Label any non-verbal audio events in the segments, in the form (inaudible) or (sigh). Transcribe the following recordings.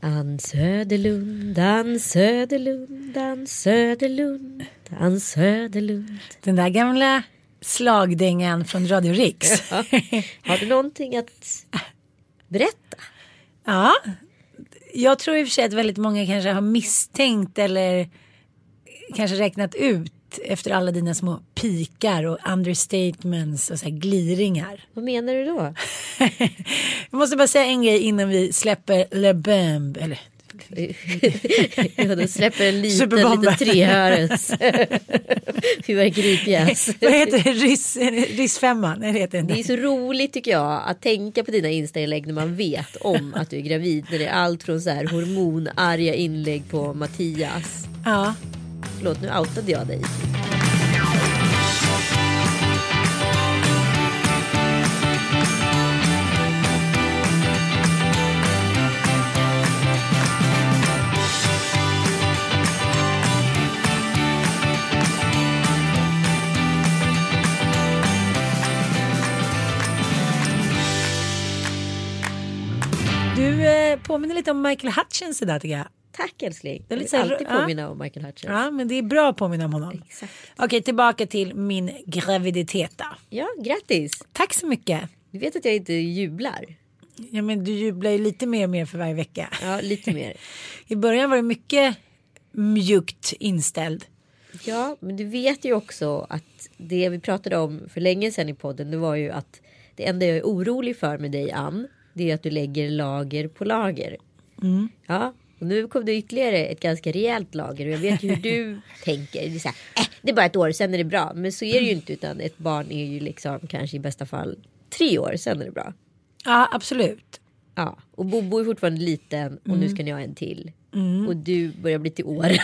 Ann Söderlund, Ann Söderlund, Ann Söderlund, Ann Söderlund. Den där gamla slagdängan från Radio Riks. (laughs) Ja. Har du någonting att berätta? ja, jag tror i och för sig att väldigt många kanske har misstänkt eller kanske räknat ut efter alla dina små pikar och understatements och så gliringar. (laughs) Vad menar du då? Jag måste bara säga en grej innan vi släpper Le Bumb. Eller (laughs) ja, då släpper en liten, liten trehörens fyrverkeripjäs. vad heter det? Ryss, ryssfemman? Det heter det är så roligt tycker jag att tänka på dina Insta-inlägg när man vet om att du är gravid. När det är allt från så här hormonarga inlägg på Mattias. Ja. Förlåt, nu outade jag dig. Du eh, påminner lite om Michael Hutchins idag tycker jag. Tack älskling. Det är Jag lite vill här- alltid ja. påminna om Michael Hutchins. Ja, men det är bra att påminna om honom. Exakt. Okej, tillbaka till min graviditet då. Ja, grattis. Tack så mycket. Du vet att jag inte jublar. Ja, men du jublar ju lite mer och mer för varje vecka. Ja, lite mer. (laughs) I början var det mycket mjukt inställd. Ja, men du vet ju också att det vi pratade om för länge sedan i podden, det var ju att det enda jag är orolig för med dig Ann, det är att du lägger lager på lager. Ja, och nu kom det ytterligare ett ganska rejält lager och jag vet ju hur du (laughs) tänker. Det är, så här, äh, det är bara ett år, sen är det bra. Men så är det ju inte, utan ett barn är ju liksom kanske i bästa fall tre år, sen är det bra. Ja, absolut. Ja, och Bobo är fortfarande liten och nu ska ni ha en till. Och du börjar bli till åren,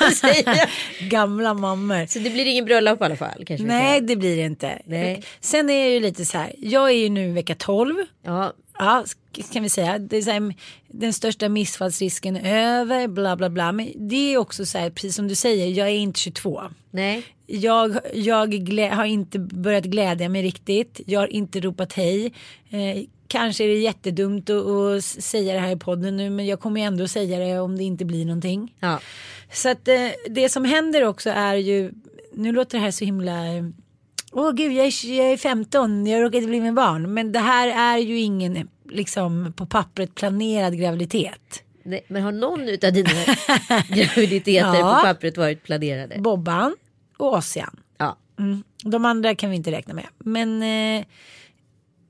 jag säga. Gamla mammor. Så det blir ingen bröllop i alla fall. Kanske Nej, det blir det inte. Nej. Sen är det ju lite så här. Jag är ju nu vecka 12. Ja, Ja, kan vi säga. Det är så här, den största missfallsrisken är över, bla bla bla. Men det är också så här, precis som du säger, jag är inte 22. nej. Jag, jag har inte börjat glädja mig riktigt. Jag har inte ropat hej. Eh, kanske är det jättedumt att, att säga det här i podden nu men jag kommer ju ändå säga det om det inte blir någonting. Ja. Så att eh, det som händer också är ju, nu låter det här så himla, åh gud jag är, jag är 15, jag råkade bli med barn. Men det här är ju ingen liksom på pappret planerad graviditet. nej. Men har någon utav dina (laughs) graviditeter Ja. på pappret varit planerade? Bobban och Ossian. Ja. Mm. De andra kan vi inte räkna med. Men eh,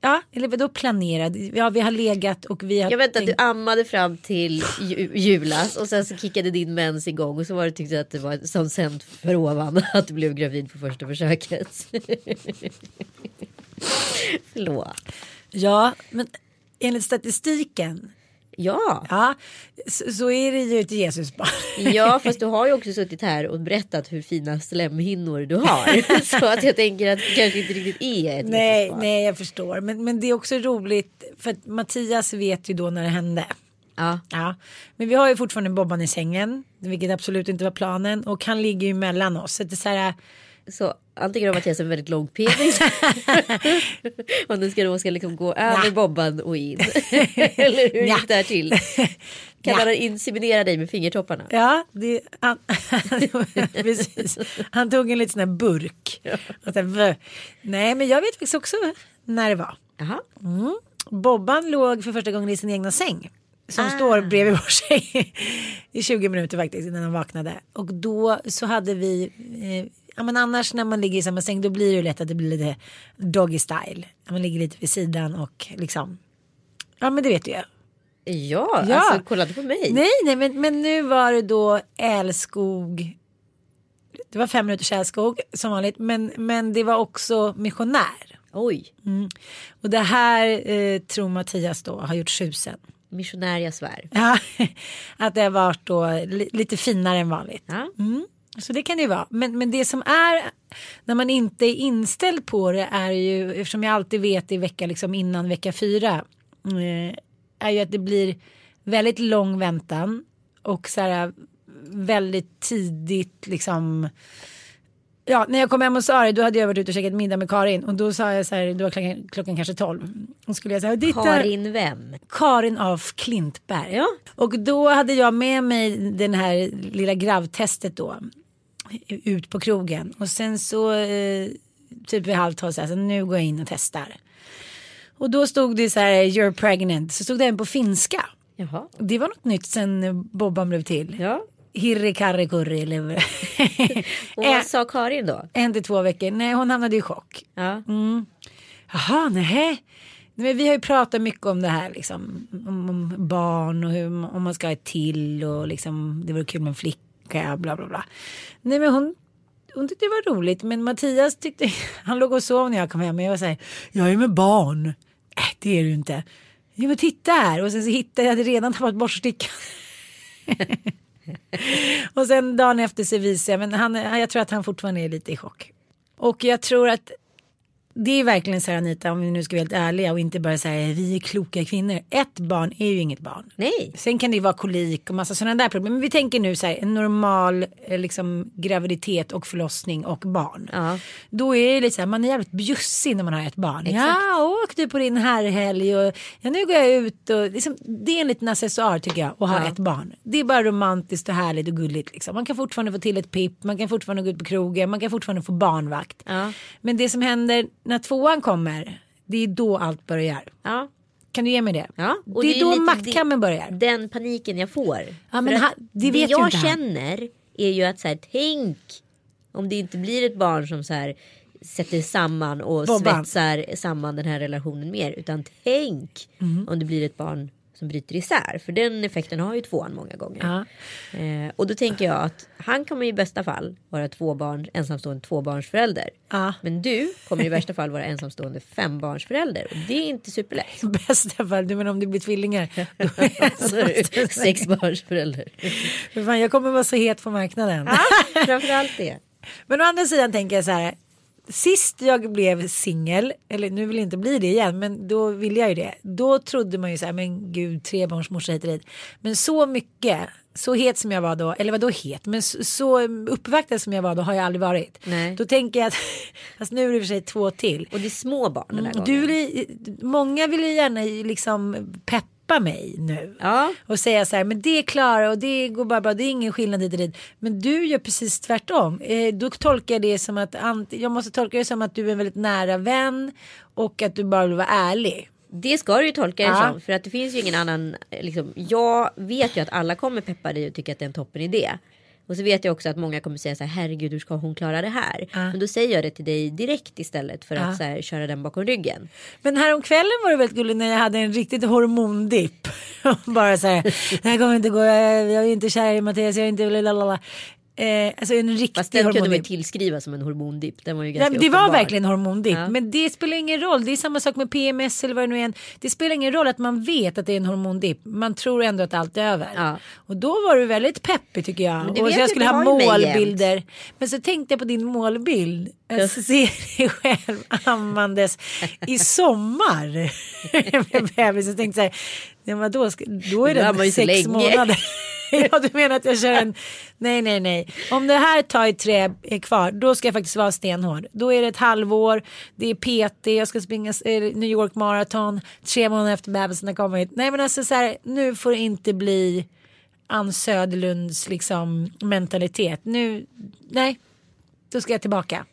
ja, eller vadå planerad? Ja, vi har legat och vi har... Jag vet att du ammade fram till ju, julas och sen så kickade din mens igång och så var det tyckte att det var som sänt för ovan (laughs) att du blev gravid på första försöket. (laughs) Förlåt. Ja, men enligt statistiken. Ja. Ja, så, så är det ju ett Jesusbarn. ja, (laughs) fast du har ju också suttit här och berättat hur fina slemhinnor du har. (laughs) (laughs) Så att jag tänker att det kanske inte riktigt är ett nej, Jesusbarn. nej, jag förstår. Men, men det är också roligt för att Mattias vet ju då när det hände. Ja. Ja, men vi har ju fortfarande Bobban i sängen, vilket absolut inte var planen och han ligger ju mellan oss. Så det är så här, Så antingen har Mattias en väldigt lång penis. (laughs) och nu ska ska liksom gå över. Bobban och in. (laughs) Eller hur gick det här till? (laughs) Kan Ja. man inseminera dig med fingertopparna? Ja, det, han, precis. Han tog en liten sån här burk. "Vö." Nej, men jag vet faktiskt också när det var. Jaha. Bobban låg för första gången i sin egna säng. som Ah. står bredvid vår tjej i 20 minuter faktiskt innan de vaknade. Och då så hade vi, eh, ja men annars när man ligger i samma säng då blir det ju lätt att det blir lite doggy style. Man ligger lite vid sidan och liksom, ja men det vet du ju. Ja, Ja. alltså kolla på mig. Nej, nej, men, men nu var det då älskog. Det var fem minuters älskog som vanligt, men, men det var också missionär. Oj, Och det här eh, tror Mattias då har gjort tjusen. missionär jag svär. Ja, (laughs) att det har varit då li, lite finare än vanligt. Ja. Mm, så det kan det ju vara. Men, men det som är när man inte är inställd på det är ju eftersom jag alltid vet i vecka liksom innan vecka fyra. Eh, är ju att det blir väldigt lång väntan och så här väldigt tidigt liksom. Ja, när jag kom hem och sa det då hade jag varit ute och käkat middag med Karin och då sa jag så här, då var klockan, klockan kanske tolv. Och skulle jag säga. Karin vem? Karin af Klintberg. Ja. Och då hade jag med mig den här lilla gravtestet då. Ut på krogen. Och sen så eh, typ vid halv tolv så här, så nu går jag in och testar. Och då stod det så här you're pregnant. Så stod det även på finska. Jaha. Det var något nytt sen Bobban blev till. Ja. Hirri karri kurri eller (laughs) Och vad sa Karin då? en till två veckor. Nej hon hamnade i chock. Ja. Jaha, nej. Men vi har ju pratat mycket om det här liksom. Om, om barn och hur, om man ska ha ett till och liksom det vore kul med en flicka bla bla bla. Nej men hon, hon tyckte det var roligt men Mattias tyckte, (laughs) han låg och sov när jag kom hem och jag var så här, jag är med barn. Äh, det är du inte. Jo men titta här och sen så hittade jag, jag hade redan tappat borststickan. (laughs) och sen dagen efter så visade jag, men han, jag tror att han fortfarande är lite i chock. Och jag tror att det är verkligen så här Anita, om vi nu ska vara helt ärliga och inte bara säga vi är kloka kvinnor. Ett barn är ju inget barn. Nej. Sen kan det ju vara kolik och massa sådana där problem. Men vi tänker nu så här en normal eh, liksom, graviditet och förlossning och barn. Ja. Då är det lite så här, man är jävligt bjussig när man har ett barn. Exakt. Ja, åk du på din herrhelg och ja, nu går jag ut och liksom, det är en liten accessoar tycker jag att ha Ja. ett barn. Det är bara romantiskt och härligt och gulligt liksom. Man kan fortfarande få till ett pipp, man kan fortfarande gå ut på krogen, man kan fortfarande få barnvakt. Ja. Men det som händer när tvåan kommer, det är då allt börjar. Ja. Kan du ge mig det? Ja, det det är är då maktkammen börjar. Den paniken jag får. Ja, men ha- det vet ju jag inte han. känner är ju att så här, tänk om det inte blir ett barn som så här sätter samman och Bobban. svetsar samman den här relationen mer. Utan tänk Mm. om det blir ett barn som bryter isär. För den effekten har ju tvåan många gånger. Ja. Eh, och då tänker jag att han kommer i bästa fall vara två barn, ensamstående tvåbarnsförälder. Ja. Men du kommer i värsta fall vara ensamstående fembarnsförälder. Och det är inte superlätt. I (laughs) bästa fall, du menar om det blir tvillingar. Då är jag Så är du sexbarnsförälder. Fan, jag kommer vara så het på marknaden. Framförallt det. (laughs) Men å andra sidan tänker jag så här. Sist jag blev singel, eller nu vill jag inte bli det igen, men då vill jag ju det. Då trodde man ju så här, men gud, trebarnsmorsa hit och dit. Men så mycket, så het som jag var då, eller vad då het, men så, så uppvaktad som jag var då har jag aldrig varit. Nej. Då tänker jag att, (laughs) fast nu är det i och för sig två till. Och det är små barn den här Mm, gången. Du vill, många vill ju gärna liksom peppa mig nu. Ja. Och säga så här, men det klarar och det går bara bra, det är ingen skillnad hit och dit. Men du gör precis tvärtom. Eh, då tolkar jag det som att, jag måste tolka det som att du är en väldigt nära vän och att du bara vill vara ärlig. Det ska du ju tolka det Ja. som. För att det finns ju ingen annan. Liksom, jag vet ju att alla kommer peppa dig och tycka att det är en toppen idé. Och så vet jag också att många kommer säga så här, herregud hur ska hon klara det här? Ja. Men då säger jag det till dig direkt istället för att så här, köra den bakom ryggen. Men häromkvällen var det väldigt gulligt när jag hade en riktigt hormondipp. (laughs) bara så här, det här kommer inte gå, jag jag är inte kär i Mattias, jag är inte lalala. Eh, alltså en riktig Fast den kunde man ju tillskriva som en hormondipp. Den var ju Nej, ganska men det var uppenbar. verkligen hormondipp. Ja. Men det spelar ingen roll. Det är samma sak med PMS eller vad det nu är. Det spelar ingen roll att man vet att det är en hormondipp. Man tror ändå att allt är över. Ja. Och då var du väldigt peppig tycker jag. Och så jag skulle ha målbilder. Men så tänkte jag på din målbild. Jag ser dig själv ammandes i sommar. (laughs) med bebis. Jag tänkte så här. Ja, då, då är så sex länge. månader. (laughs) (laughs) ja du menar att jag kör en. Nej nej nej. Om det här tar ett trä är kvar. Då ska jag faktiskt vara stenhård. Då är det ett halvår. Det är PT. Jag ska springa eh, New York Marathon. Tre månader efter bebisen har kommit. Nej men alltså så här. Nu får det inte bli Ann Söderlunds liksom mentalitet. Nu. Nej. Då ska jag tillbaka.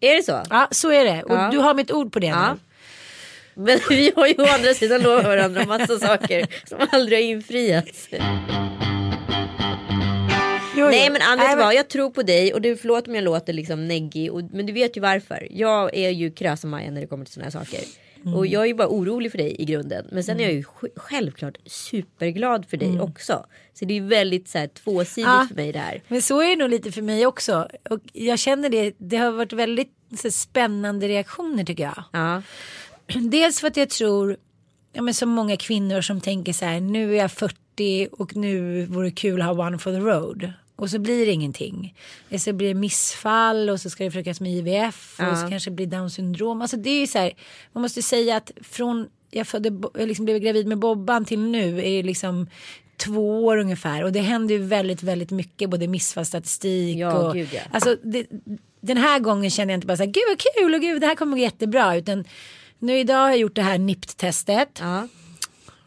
Är det så? Ja så är det. Och Ja. du har mitt ord på det Ja. nu. Men vi har ju å andra sidan lovat varandra massa saker som aldrig har infriats. Jo, Nej men Nej, du vad? Jag tror på dig och du förlåt om jag låter liksom neggig. Och, men du vet ju varför. Jag är ju krösa-Maja när det kommer till sådana här saker. Mm. Och jag är ju bara orolig för dig i grunden. Men sen är jag ju sj- självklart superglad för dig Mm. också. Så det är ju väldigt så här, tvåsidigt Ja. för mig det här. Men så är det nog lite för mig också. Och jag känner det, det har varit väldigt så, spännande reaktioner tycker jag. Ja. (clears throat) Dels för att jag tror, ja, men som många kvinnor som tänker så här, nu är jag 40 och nu vore det kul att ha one for the road. Och så blir det ingenting. Eller så blir det missfall och så ska det försökas med IVF och Ja. så kanske det blir down syndrom. Alltså det är ju så här, man måste säga att från jag, födde, jag liksom blev gravid med Bobban till nu är det liksom två år ungefär. Och det händer ju väldigt, väldigt mycket, både missfallsstatistik Ja, och... gud, ja. Alltså det, den här gången känner jag inte bara så här, gud vad kul och gud det här kommer gå jättebra. Utan nu idag har jag gjort det här NIPT-testet. Ja.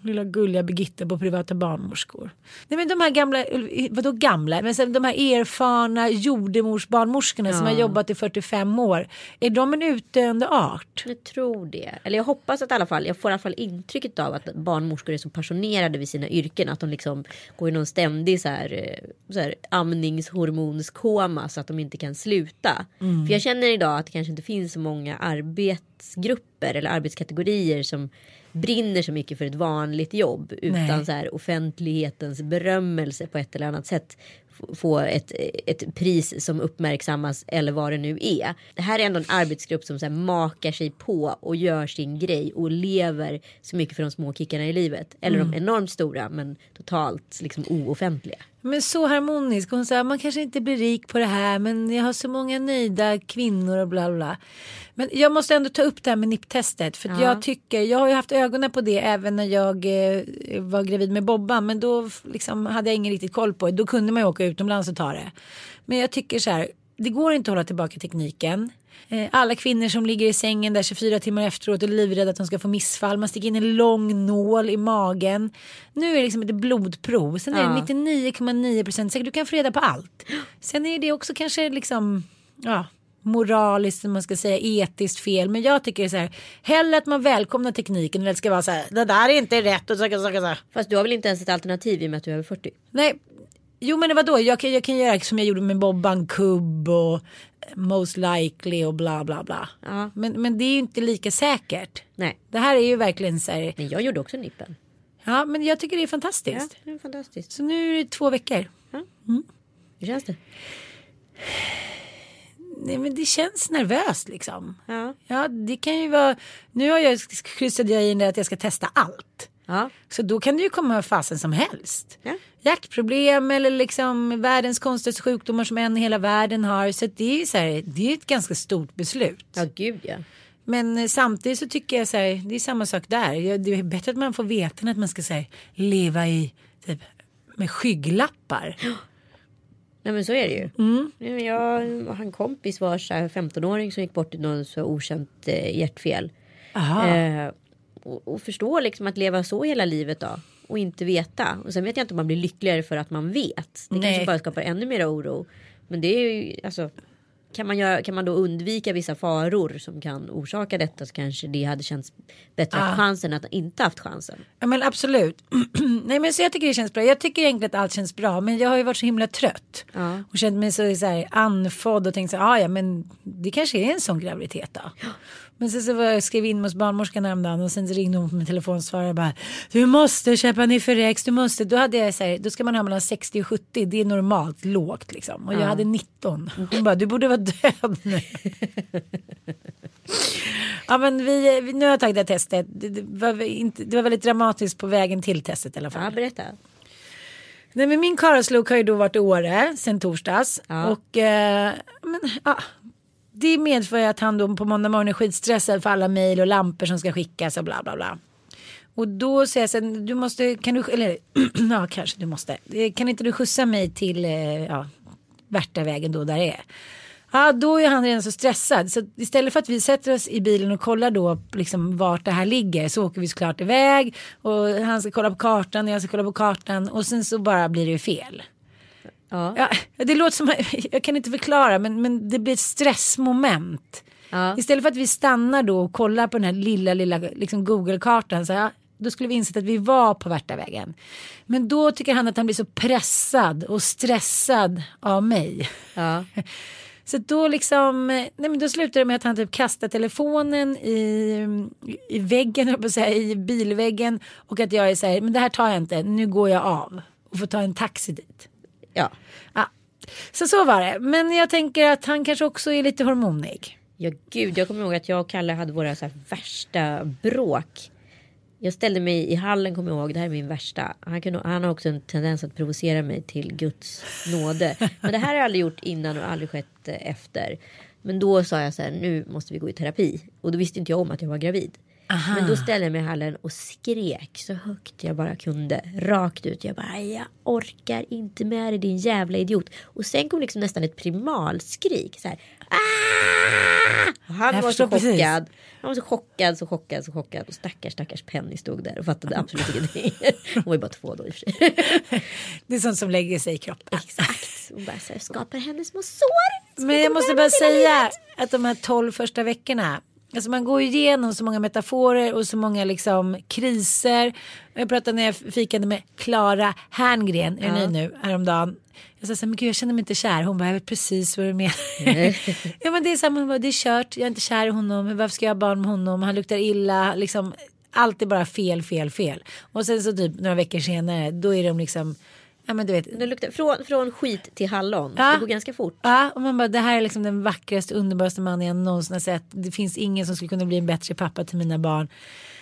Lilla gulliga Birgitta på privata barnmorskor. Nej men de här gamla, vadå gamla, men sen de här erfarna jordemorsbarnmorskorna som Ja. har jobbat i 45 år. Är de en utdöende art? Jag tror det. Eller jag hoppas att i alla fall, jag får i alla fall intrycket av att barnmorskor är så passionerade vid sina yrken. Att de liksom går i någon ständig så här, eh, så här amningshormonskoma så att de inte kan sluta. För jag känner idag att det kanske inte finns så många arbetsgrupper eller arbetskategorier som brinner så mycket för ett vanligt jobb utan Nej. så här offentlighetens berömmelse på ett eller annat sätt få ett, ett pris som uppmärksammas eller vad det nu är. Det här är ändå en arbetsgrupp som så makar sig på och gör sin grej och lever så mycket för de små kickarna i livet. Eller de enormt stora men totalt liksom ooffentliga. Men så harmonisk. Hon sa man kanske inte blir rik på det här men jag har så många nöjda kvinnor och bla bla. Men jag måste ändå ta upp det här med NIP-testet. För Ja. jag tycker, jag har ju haft ögonen på det även när jag eh, var gravid med Bobban. Men då liksom, hade jag ingen riktigt koll på det. Då kunde man ju åka utomlands och ta det. Men jag tycker så här, det går inte att hålla tillbaka tekniken. Eh, Alla kvinnor som ligger i sängen där 24 timmar efteråt och är livrädda att de ska få missfall. Man sticker in en lång nål i magen. Nu är det liksom ett blodprov. Sen är det 99,9 procent säkert. Du kan få reda på allt. Sen är det också kanske liksom ja, moraliskt, man ska säga, etiskt fel. Men jag tycker så här. Hellre att man välkomnar tekniken att det ska vara så här. Det där är inte rätt och så, så, så, så. Fast du har väl inte ens ett alternativ i och med att du är över 40? Nej. Jo men vadå, jag kan, jag kan göra som jag gjorde med Bobban Kubb och most likely och bla bla bla. Ja. Men, men det är ju inte lika säkert. Nej. Det här är ju verkligen så här, Men jag gjorde också nippen. ja men jag tycker det är Ja, fantastiskt. det är fantastiskt. Så nu är det två veckor. Hur känns det? Nej men det känns nervöst liksom. Ja. Ja det kan ju vara, nu har jag kryssat jag in det att jag ska testa allt. Ja. Så då kan det ju komma vad fasen som helst. Ja. Hjärtproblem eller liksom världens konstigaste sjukdomar som en i hela världen har. Så det är ju så här, det är ett ganska stort beslut. Ja, gud ja. Men eh, samtidigt så tycker jag så här, det är samma sak där. Det är bättre att man får veta än att man ska så här, leva i typ med skygglappar. Nej men så är det ju. Mm. Jag har en kompis var så här 15-åring som gick bort i något så okänt eh, hjärtfel. Aha. Eh, och, och förstå liksom att leva så hela livet då. Och inte veta. Och sen vet jag inte om man blir lyckligare för att man vet. Det Nej. kanske bara skapar ännu mer oro. Men det är ju alltså. Kan man, göra, kan man då undvika vissa faror som kan orsaka detta så kanske det hade känts bättre Ah. ha chansen att inte haft chansen. Ja men absolut. (clears throat) Nej men så jag tycker det känns bra. Jag tycker egentligen att allt känns bra. Men jag har ju varit så himla trött. Ja. Och känt mig så, så här, andfådd och tänkt så här, "Ah, ja men det kanske är en sån graviditet då. (gasps) Men sen så var jag skrev in hos barnmorskan häromdagen och sen ringde hon på min telefonsvarare och bara Du måste köpa Niferex, du måste. Då hade jag så här, då ska man ha mellan 60 och 70, det är normalt lågt liksom. Och jag hade 19. Hon bara, du borde vara död nu. (laughs) ja men vi, vi, nu har jag tagit det här testet. Det, det, var inte, det var väldigt dramatiskt på vägen till testet i alla fall. Ja, berätta. Nej men min karlslok har ju då varit i Åre sen torsdags. Ja. Och eh, men, ja, det medför ju att han då på måndag morgon är skitstressad för alla mejl och lampor som ska skickas och bla bla bla. Och då säger jag sen, du måste, kan du, eller (clears throat) ja kanske du måste, eh, kan inte du skjutsa mig till eh, ja, Värtavägen då där det är. Ja, då är han redan så stressad. Så istället för att vi sätter oss i bilen och kollar då liksom vart det här ligger så åker vi såklart iväg. Och han ska kolla på kartan och jag ska kolla på kartan och sen så bara blir det ju fel. Ja. Ja, det låter som, (laughs) jag kan inte förklara men, men det blir ett stressmoment. Ja. Istället för att vi stannar då och kollar på den här lilla, lilla liksom Google-kartan. Så ja, då skulle vi insett att vi var på Värtavägen. Men då tycker han att han blir så pressad och stressad av mig. Ja. (laughs) Så då liksom, nej men då slutar det med att han typ kastar telefonen i, i väggen, på säga, i bilväggen. Och att jag är så här, men det här tar jag inte, nu går jag av. Och får ta en taxi dit ja. Ja. Så så var det. Men jag tänker att han kanske också är lite hormonig. Ja gud, jag kommer ihåg att jag och Kalle hade våra så här värsta bråk. Jag ställde mig i hallen, kommer jag ihåg, det här är min värsta. Han, kan, han har också en tendens att provocera mig till Guds nåde. Men det här har jag aldrig gjort innan och aldrig skett eh, efter. Men då sa jag så här, nu måste vi gå i terapi. Och då visste inte jag om att jag var gravid. Men då ställde jag mig i hallen och skrek så högt jag bara kunde. Rakt ut. Jag bara, jag orkar inte med dig din jävla idiot. Och sen kom liksom nästan ett primalskrik. Så här, "Ah!" Han Jag var så förstår precis. chockad. Han var så chockad, så chockad, så chockad. Och stackars, stackars Penny stod där och fattade absolut ingenting. (laughs) Hon var ju bara två då i och för sig. (laughs) Det är sånt som lägger sig i kroppen. Exakt. Hon bara så här, skapar henne små sår. Men jag måste bara säga att de här tolv första veckorna. Alltså man går igenom så många metaforer och så många liksom kriser. Jag pratade när jag fikade med Klara Herngren, är Ja. ni nu, häromdagen. Jag sa så här, men gud jag känner mig inte kär. Hon bara, jag vet precis vad du menar. (laughs) ja men det är samma, hon bara, det är kört, jag är inte kär i honom, varför ska jag ha barn med honom, han luktar illa, liksom. Allt är bara fel, fel, fel. Och sen så typ några veckor senare, då är de liksom, ja men du vet, Det luktar, från, från skit till hallon. Ja. Det går ganska fort. Ja, och man bara, det här är liksom den vackraste, underbaraste mannen jag någonsin har sett. Det finns ingen som skulle kunna bli en bättre pappa till mina barn.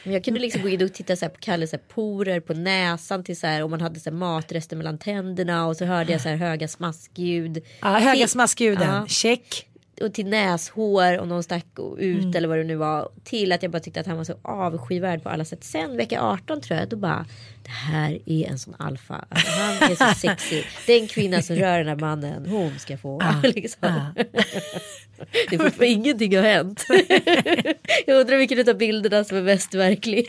Men jag kunde liksom gå in och titta så på Kalles så här porer på näsan till så här om man hade så här matrester mellan tänderna och så hörde jag så här höga smaskljud. Ja, höga smaskljuden, Ja. check. Och till näshår och någon stack ut Mm. eller vad det nu var. Till att jag bara tyckte att han var så avskyvärd på alla sätt. Sen vecka 18 tror jag, då bara det här är en sån alfa. Alltså, han är så (laughs) sexig. Den kvinna som rör den här mannen, hon ska få. (laughs) liksom. (laughs) Det är fortfarande ingenting har hänt. jag undrar vilken av bilderna som är mest verklig.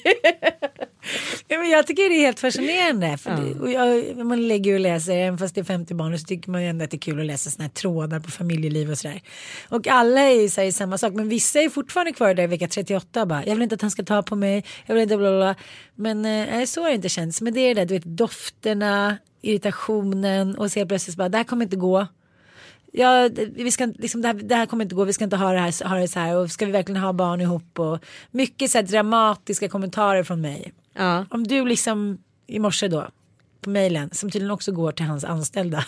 Ja, men jag tycker det är helt fascinerande. För Ja. det, jag, man lägger ju och läser, även fast det är 50 barn, så tycker man ju ändå att det är kul att läsa såna här trådar på familjeliv och sådär. Och alla är ju säger samma sak, men vissa är fortfarande kvar där i vecka 38 och bara, jag vill inte att han ska ta på mig, jag vill inte bla bla bla. Men eh, så har det inte känts. Men det är det där, du vet, dofterna, irritationen och så helt plötsligt bara, det här kommer inte gå. Ja, vi ska, liksom, det, här, det här kommer inte gå, vi ska inte ha det, här, ha det så här och ska vi verkligen ha barn ihop och mycket så här dramatiska kommentarer från mig. Ja. Om du liksom i morse då på mejlen som tydligen också går till hans anställda.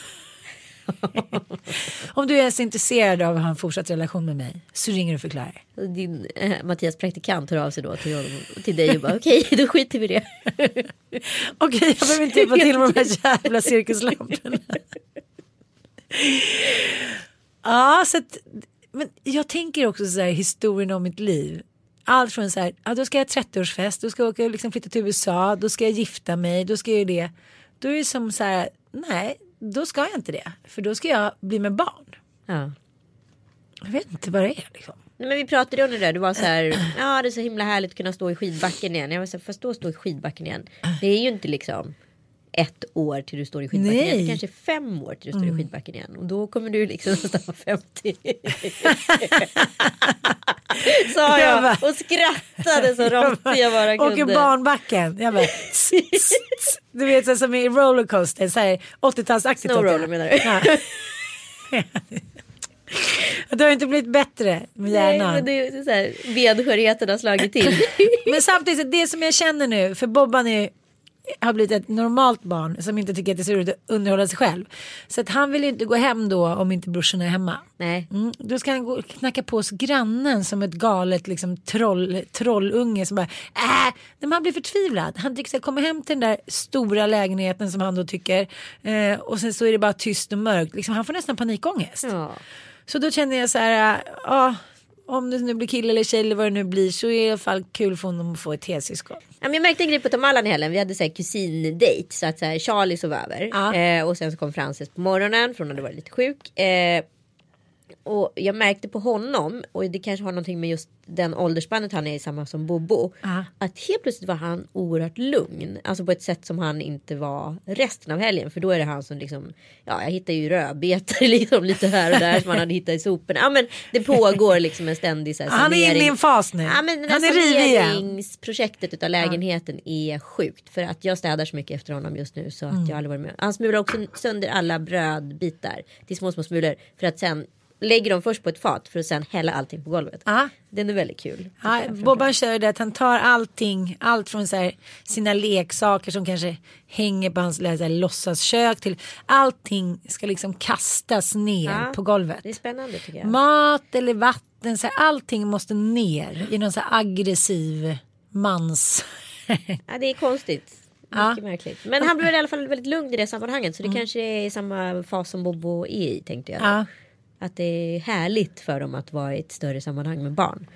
(laughs) Om du är så intresserad av att ha en fortsatt relation med mig så ringer du och förklarar. Din eh, Mattias praktikant hör av sig då till, honom, till dig och bara okej då skiter vi i det. (laughs) Okej, jag behöver inte hjälpa till med de här (laughs) jävla cirkuslamporna. ja, så att, men jag tänker också så här historien om mitt liv. Allt från så här, ja, då ska jag ha 30-årsfest, då ska jag åka, liksom flytta till USA, då ska jag gifta mig, då ska jag göra det. Då är det som så här, nej, då ska jag inte det. För då ska jag bli med barn. Ja. Jag vet inte vad det är liksom. Nej, men vi pratade om det där, du var så här, ja det är så himla härligt att kunna stå i skidbacken igen. Jag var så här, fast då stå i skidbacken igen. Det är ju inte liksom ett år till du står i skidbacken igen. Det Nej. är kanske fem år till du står i skidbacken igen. Och då kommer du liksom nästan vara 50. Sa Jag jag och skrattade så råttig jag bara kunde. Åker barnbacken. Jag bara, tss, tss, tss. du vet så som i rollercoaster, så här 80-talsaktigt. Snowroller menar du? Ja. (laughs) Det har inte blivit bättre med Nej, hjärnan. men det är så här, benskörheten har slagit till. (laughs) Men samtidigt, det som jag känner nu, för Bobban är, har blivit ett normalt barn som inte tycker att det ser ut att underhålla sig själv. Så att han vill ju inte gå hem då om inte brorsorna är hemma. Nej. Mm, då ska han gå och knacka på hos grannen som ett galet liksom, troll, trollunge som bara äh, men han blir förtvivlad. Han tycker att komma hem till den där stora lägenheten som han då tycker eh, och sen så är det bara tyst och mörkt. Liksom, han får nästan panikångest. Ja. Så då känner jag så här, ja, om det nu blir kille eller tjej eller vad det nu blir så är det i alla fall kul för honom att få ett helsyskon. Ja, men jag märkte en grej på Tom Allan i helgen. Vi hade så här kusindejt. Så att så här, Charlie sov över. Ja. Eh, och sen så kom Frances på morgonen för hon hade varit lite sjuk. Eh, Och jag märkte på honom, och det kanske har någonting med just den åldersspannet han är i samma som Bobo. Ja. Att helt plötsligt var han oerhört lugn. Alltså på ett sätt som han inte var resten av helgen. För då är det han som liksom, ja jag hittar ju rödbetor (laughs) liksom lite här och där som han hade hittat i soporna. Ja men det pågår liksom en ständig så här, Han är inne i en fas nu. Ja, men han är rivig igen. saneringsprojektet utav lägenheten är sjukt. För att jag städar så mycket efter honom just nu så att Mm. jag aldrig varit med. Han smular också sönder alla brödbitar till små små smulor. För att sen lägger dem först på ett fat för att sen hälla allting på golvet. Ja. Den är väldigt kul. Ja, Bobban kör det att han tar allting, allt från så här, sina leksaker som kanske hänger på hans här, låtsaskök till allting ska liksom kastas ner Ja, på golvet. Det är spännande tycker jag. Mat eller vatten, så här, allting måste ner i någon så här aggressiv mans... Ja, det är konstigt. Ja. Mycket märkligt. Men han blev i alla fall väldigt lugn i det sammanhanget. Så Mm. det kanske är i samma fas som Bobo är i tänkte jag. Ja. Att det är härligt för dem att vara i ett större sammanhang med barn.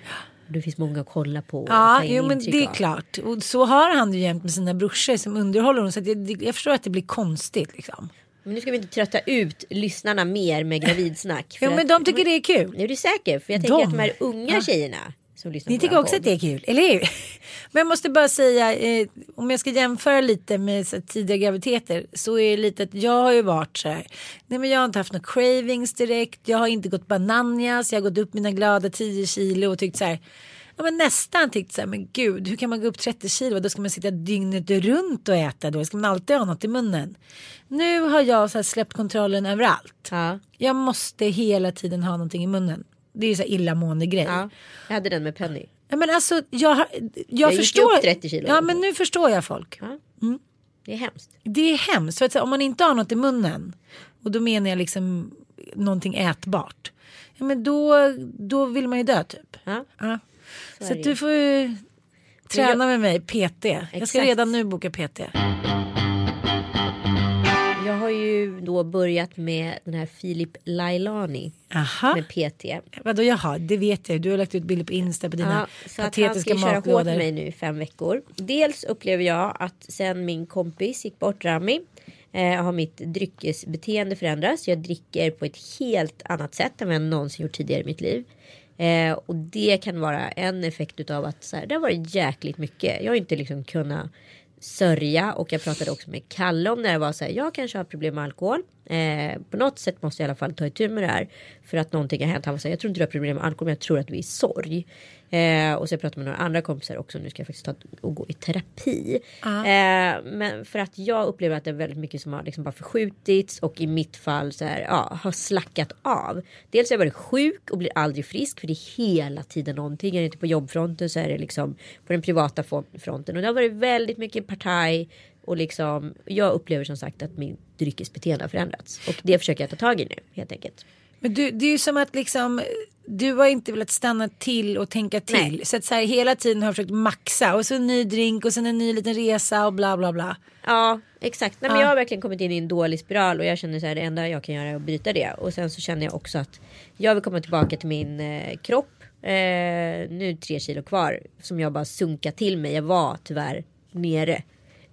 Det finns många att kolla på. Ja, jo, men det är av. klart. Och så har han det ju jämt med sina brorsor som underhåller honom. Så jag, jag förstår att det blir konstigt liksom. Men nu ska vi inte trötta ut lyssnana mer med gravidsnack. Jo, men de tycker det är kul. Är du säker? För jag De? tänker att de här unga Ja. tjejerna som lyssnar Ni på tycker också att podd. det är kul, eller hur? (laughs) Men jag måste bara säga, eh, om jag ska jämföra lite med så tidiga graviditeter så är det lite att jag har ju varit så här. Nej men jag har inte haft några cravings direkt. Jag har inte gått bananjas. Jag har gått upp mina glada 10 kilo och tyckt så här. Ja men nästan tyckt så här, men gud hur kan man gå upp 30 kilo? Då ska man sitta dygnet runt och äta då. Ska man alltid ha något i munnen? Nu har jag så här, släppt kontrollen överallt. Ja, Jag måste hela tiden ha någonting i munnen. Det är ju så illamående grej. ja. Jag hade den med Penny. Ja, men alltså, jag, jag, gick ju förstår. upp 30 kilo. Ja, men nu förstår jag folk. Ja. Mm. Det är hemskt. Det är hemskt. För att, om man inte har något i munnen. Och då menar jag liksom någonting ätbart. Ja, men då, då vill man ju dö typ. Ja. Ja. Så Så, att du får ju träna med mig PT. Jag ska Exakt. redan nu boka PT. Då börjat med den här Filip Lailani Aha. med PT. Vadå jaha, det vet jag. Du har lagt ut bilder på Insta på dina Ja, så att han patetiska ska köra hårt matlådor. med mig nu i fem veckor. Dels upplever jag att sen min kompis gick bort Rami eh, har mitt dryckesbeteende förändrats. Jag dricker på ett helt annat sätt än vad jag någonsin gjort tidigare i mitt liv. Eh, och det kan vara en effekt utav att så här, det har varit jäkligt mycket. Jag har inte liksom kunnat sörja och jag pratade också med Kalle om när jag var så här. Jag kanske har problem med alkohol. Eh, på något sätt måste jag i alla fall ta itu med det här. För att någonting har hänt. Han var så här, jag tror inte du har problem med alkohol men jag tror att du är i sorg. Eh, och så jag pratade med några andra kompisar också. Nu ska jag faktiskt ta och gå i terapi. Eh, men för att jag upplever att det är väldigt mycket som har liksom bara förskjutits. Och i mitt fall så här, ja, har slackat av. Dels har jag varit sjuk och blir aldrig frisk. För det är hela tiden någonting. Är det inte på jobbfronten så är det liksom på den privata fronten. Och det har varit väldigt mycket partaj. Och liksom, jag upplever som sagt att min dryckesbeteende har förändrats. Och det försöker jag ta tag i nu helt enkelt. Men du, det är ju som att liksom du har inte velat stanna till och tänka till. Nej. Så att så här, hela tiden har jag försökt maxa och så en ny drink och sen en ny liten resa och bla bla bla. Ja exakt. Nej, men Ja. Jag har verkligen kommit in i en dålig spiral och jag känner så här det enda jag kan göra är att bryta det. Och sen så känner jag också att jag vill komma tillbaka till min eh, kropp. Eh, nu tre kilo kvar som jag bara sunkar till mig. Jag var tyvärr nere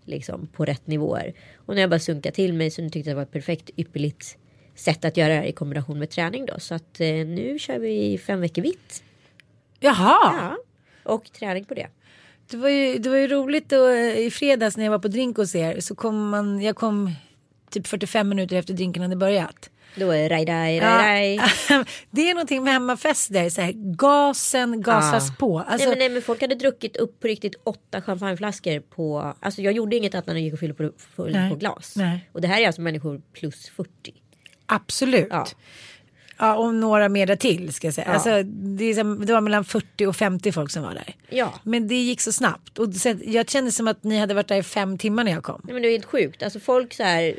liksom på rätt nivåer. Och när jag bara sunkar till mig så tyckte jag det var ett perfekt ypperligt sätt att göra det här i kombination med träning då. Så att eh, nu kör vi fem veckor vitt. Jaha, Ja. Och träning på det. det, var ju, det var ju roligt då, eh, i fredags när jag var på drink hos er så kom man, jag kom typ 45 minuter efter drinken hade börjat. Då är det raj, raj, raj, raj. (laughs) det är någonting med hemmafester, så här, gasen gasas Ja. på. Alltså, nej, men, nej men folk hade druckit upp på riktigt åtta champagneflaskor på. Alltså jag gjorde inget annat när jag gick och fyllde på, full Nej. på glas. Nej. Och det här är alltså människor plus 40. Absolut. Ja. Ja. och några mer till ska jag säga. Ja. Alltså, det, är som, det var mellan 40 och 50 folk som var där. Ja. Men det gick så snabbt. Och så, jag kände som att ni hade varit där i fem timmar när jag kom. Nej men det är helt sjukt. Alltså folk så här.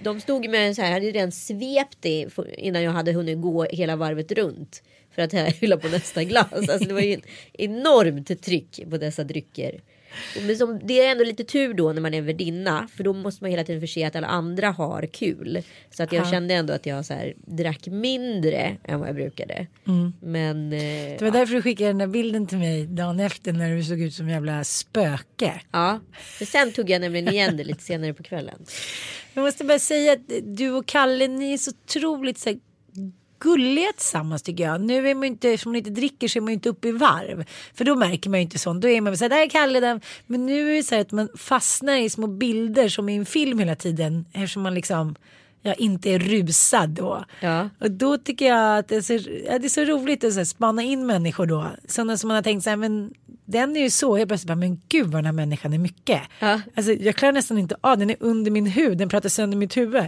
De stod med en så här. Hade redan svept det innan jag hade hunnit gå hela varvet runt. För att (laughs) hylla på nästa glas. Alltså det var ju ett enormt tryck på dessa drycker. Som, det är ändå lite tur då när man är värdinna. För då måste man hela tiden förse att alla andra har kul. Så att jag Ja. kände ändå att jag så här, drack mindre än vad jag brukade. Men eh, Mm. Det var därför du skickade den där bilden till mig dagen efter när du såg ut som en jävla spöke. ja. För sen tog jag nämligen igen det lite senare på kvällen. Jag måste bara säga att du och Kalle, ni är så otroligt så här, gulliga tillsammans tycker jag. Nu är man inte, eftersom man inte dricker så är man inte uppe i varv. För då märker man ju inte sånt. Då är man så här, där är Kalle. Där. Men nu är det så här att man fastnar i små bilder som i en film hela tiden. Eftersom man liksom jag inte är rusad då. Ja. Och då tycker jag att det är så, ja, det är så roligt att så här, spana in människor då. Sådana som man har tänkt så här, men den är ju så, jag plötsligt bara, men gud vad den här människan är mycket. Ja. Alltså, jag klarar nästan inte av den är under min hud, den pratar sönder mitt huvud.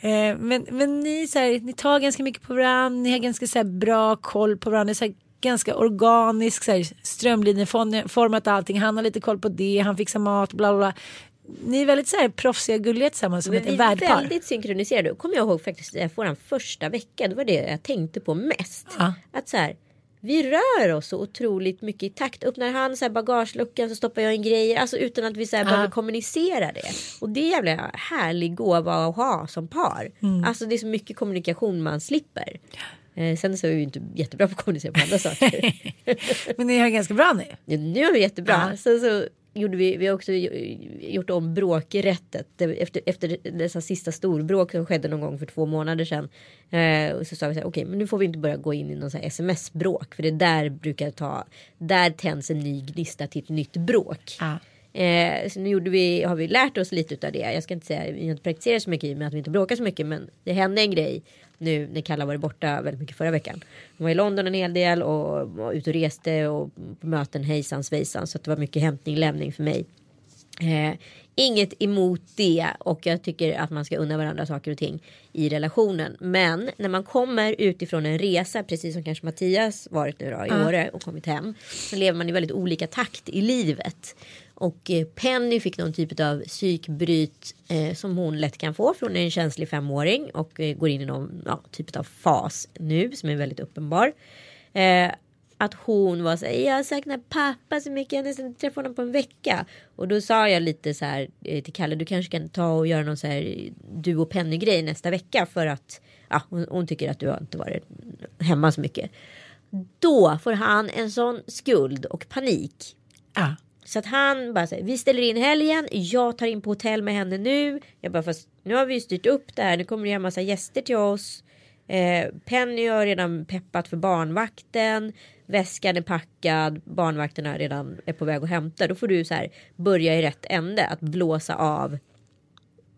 Eh, men, men ni, så här, ni tar ganska mycket på varandra, ni har ganska så här, bra koll på varandra. Så här, ganska organisk, så här, strömlinjeformat allting. Han har lite koll på det, han fixar mat, bla bla. bla. Ni är väldigt så här proffsiga gulliga tillsammans som ett vi är värdpar. väldigt synkroniserade. Kommer jag ihåg faktiskt eh, vår första vecka. Det var det jag tänkte på mest. Ja. Att så här. Vi rör oss så otroligt mycket i takt. Öppnar han så här bagageluckan så stoppar jag in grejer. Alltså utan att vi så här behöver kommunicera det. Och det är en jävla härlig gåva att ha som par. Mm. Alltså det är så mycket kommunikation man slipper. Eh, sen så är vi ju inte jättebra på att kommunicera på andra saker. (laughs) Men ni har ganska bra nu. Ja, nu är vi jättebra. Ja. Sen så gjorde vi, vi har också gjort om bråkrättet. Efter, efter dessa sista storbråk som skedde någon gång för två månader sedan. Eh, och så sa vi så här, okej men nu får vi inte börja gå in i någon så här sms-bråk. För det där brukar ta, där tänds en ny gnista till ett nytt bråk. Ah. Eh, så nu gjorde vi, har vi lärt oss lite utav det. Jag ska inte säga, vi har inte praktiserat så mycket i och med att vi inte bråkar så mycket. Men det hände en grej nu när Kalla var borta väldigt mycket förra veckan. Hon var i London en hel del och var ute och reste och på möten hejsan svejsan. Så det var mycket hämtning lämning för mig. Eh, inget emot det och jag tycker att man ska unna varandra saker och ting i relationen. Men när man kommer utifrån en resa, precis som kanske Mattias varit nu då, i Åre och kommit hem. Så lever man i väldigt olika takt i livet. Och eh, Penny fick någon typ av psykbryt eh, som hon lätt kan få för hon är en känslig femåring och eh, går in i någon ja, typ av fas nu som är väldigt uppenbar. Eh, att hon var så här, jag saknar pappa så mycket, jag har nästan inte träffat honom på en vecka. Och då sa jag lite så här eh, till Kalle, du kanske kan ta och göra någon så här eh, du och Penny grej nästa vecka för att ja, hon, hon tycker att du har inte varit hemma så mycket. Då får han en sån skuld och panik Ah så att han bara säger, vi ställer in helgen, jag tar in på hotell med henne nu. Jag bara, fast nu har vi ju styrt upp det här, nu kommer det en massa gäster till oss. Eh, Penny har redan peppat för barnvakten. Väskan är packad, barnvakterna redan är på väg att hämta. Då får du så här börja i rätt ände, att blåsa av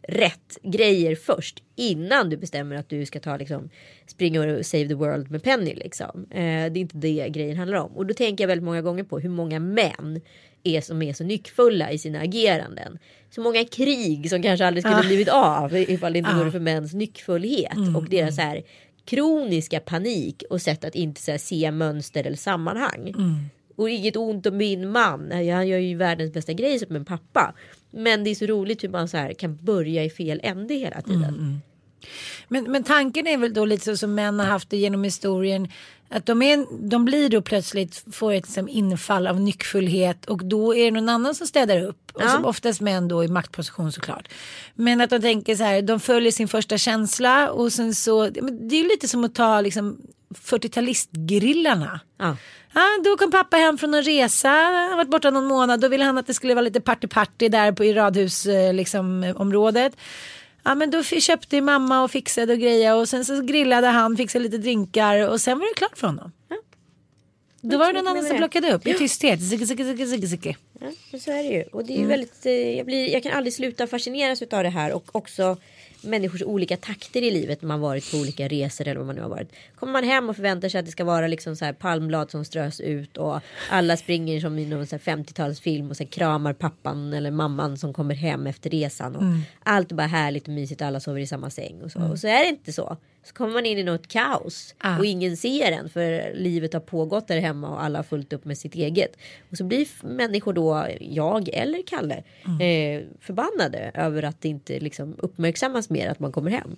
rätt grejer först innan du bestämmer att du ska ta liksom springa och save the world med Penny liksom. Eh, det är inte det grejen handlar om och då tänker jag väldigt många gånger på hur många män är som är så nyckfulla i sina ageranden. Så många krig som kanske aldrig skulle Ah. blivit av ifall det inte Ah. vore för mäns nyckfullhet Mm, och deras så här kroniska panik och sätt att inte här, se mönster eller sammanhang. Mm. Och inget ont om min man. Han gör ju världens bästa grej som en pappa. Men det är så roligt hur man så här kan börja i fel ände hela tiden. Mm, Men, men tanken är väl då lite så som män har haft det genom historien. Att de, är, de blir då plötsligt, får ett liksom infall av nyckfullhet och då är det någon annan som städar upp. Och Ja. som oftast män då i maktposition såklart. Men att de tänker så här, de följer sin första känsla och sen så, det är lite som att ta liksom 40-talistgrillarna. Ja. Ja, då kom pappa hem från en resa, han varit borta någon månad, då ville han att det skulle vara lite party-party där på, i radhusområdet. Liksom, eh, området. Ja, men då köpte mamma och fixade och grejade och sen så grillade han, fixade lite drinkar och sen var det klart för honom. Då var det någon annan som plockade upp i tysthet. Zicke, zicke, zicke, zicke, zicke. Ja, men så är det ju. Och det är ju Mm. väldigt, eh, jag, blir, jag kan aldrig sluta fascineras av det här och också människors olika takter i livet när man varit på olika resor eller vad man nu har varit. Kommer man hem och förväntar sig att det ska vara liksom så här palmblad som strös ut och alla springer som i någon så här 50-talsfilm och så här kramar pappan eller mamman som kommer hem efter resan och Mm. allt är bara härligt och mysigt alla sover i samma säng och så. Och så är det inte så. Så kommer man in i något kaos Ah. och ingen ser en för livet har pågått där hemma och alla har fullt upp med sitt eget. Och så blir människor då, jag eller Kalle, eh, förbannade över att det inte liksom uppmärksammas mer att man kommer hem.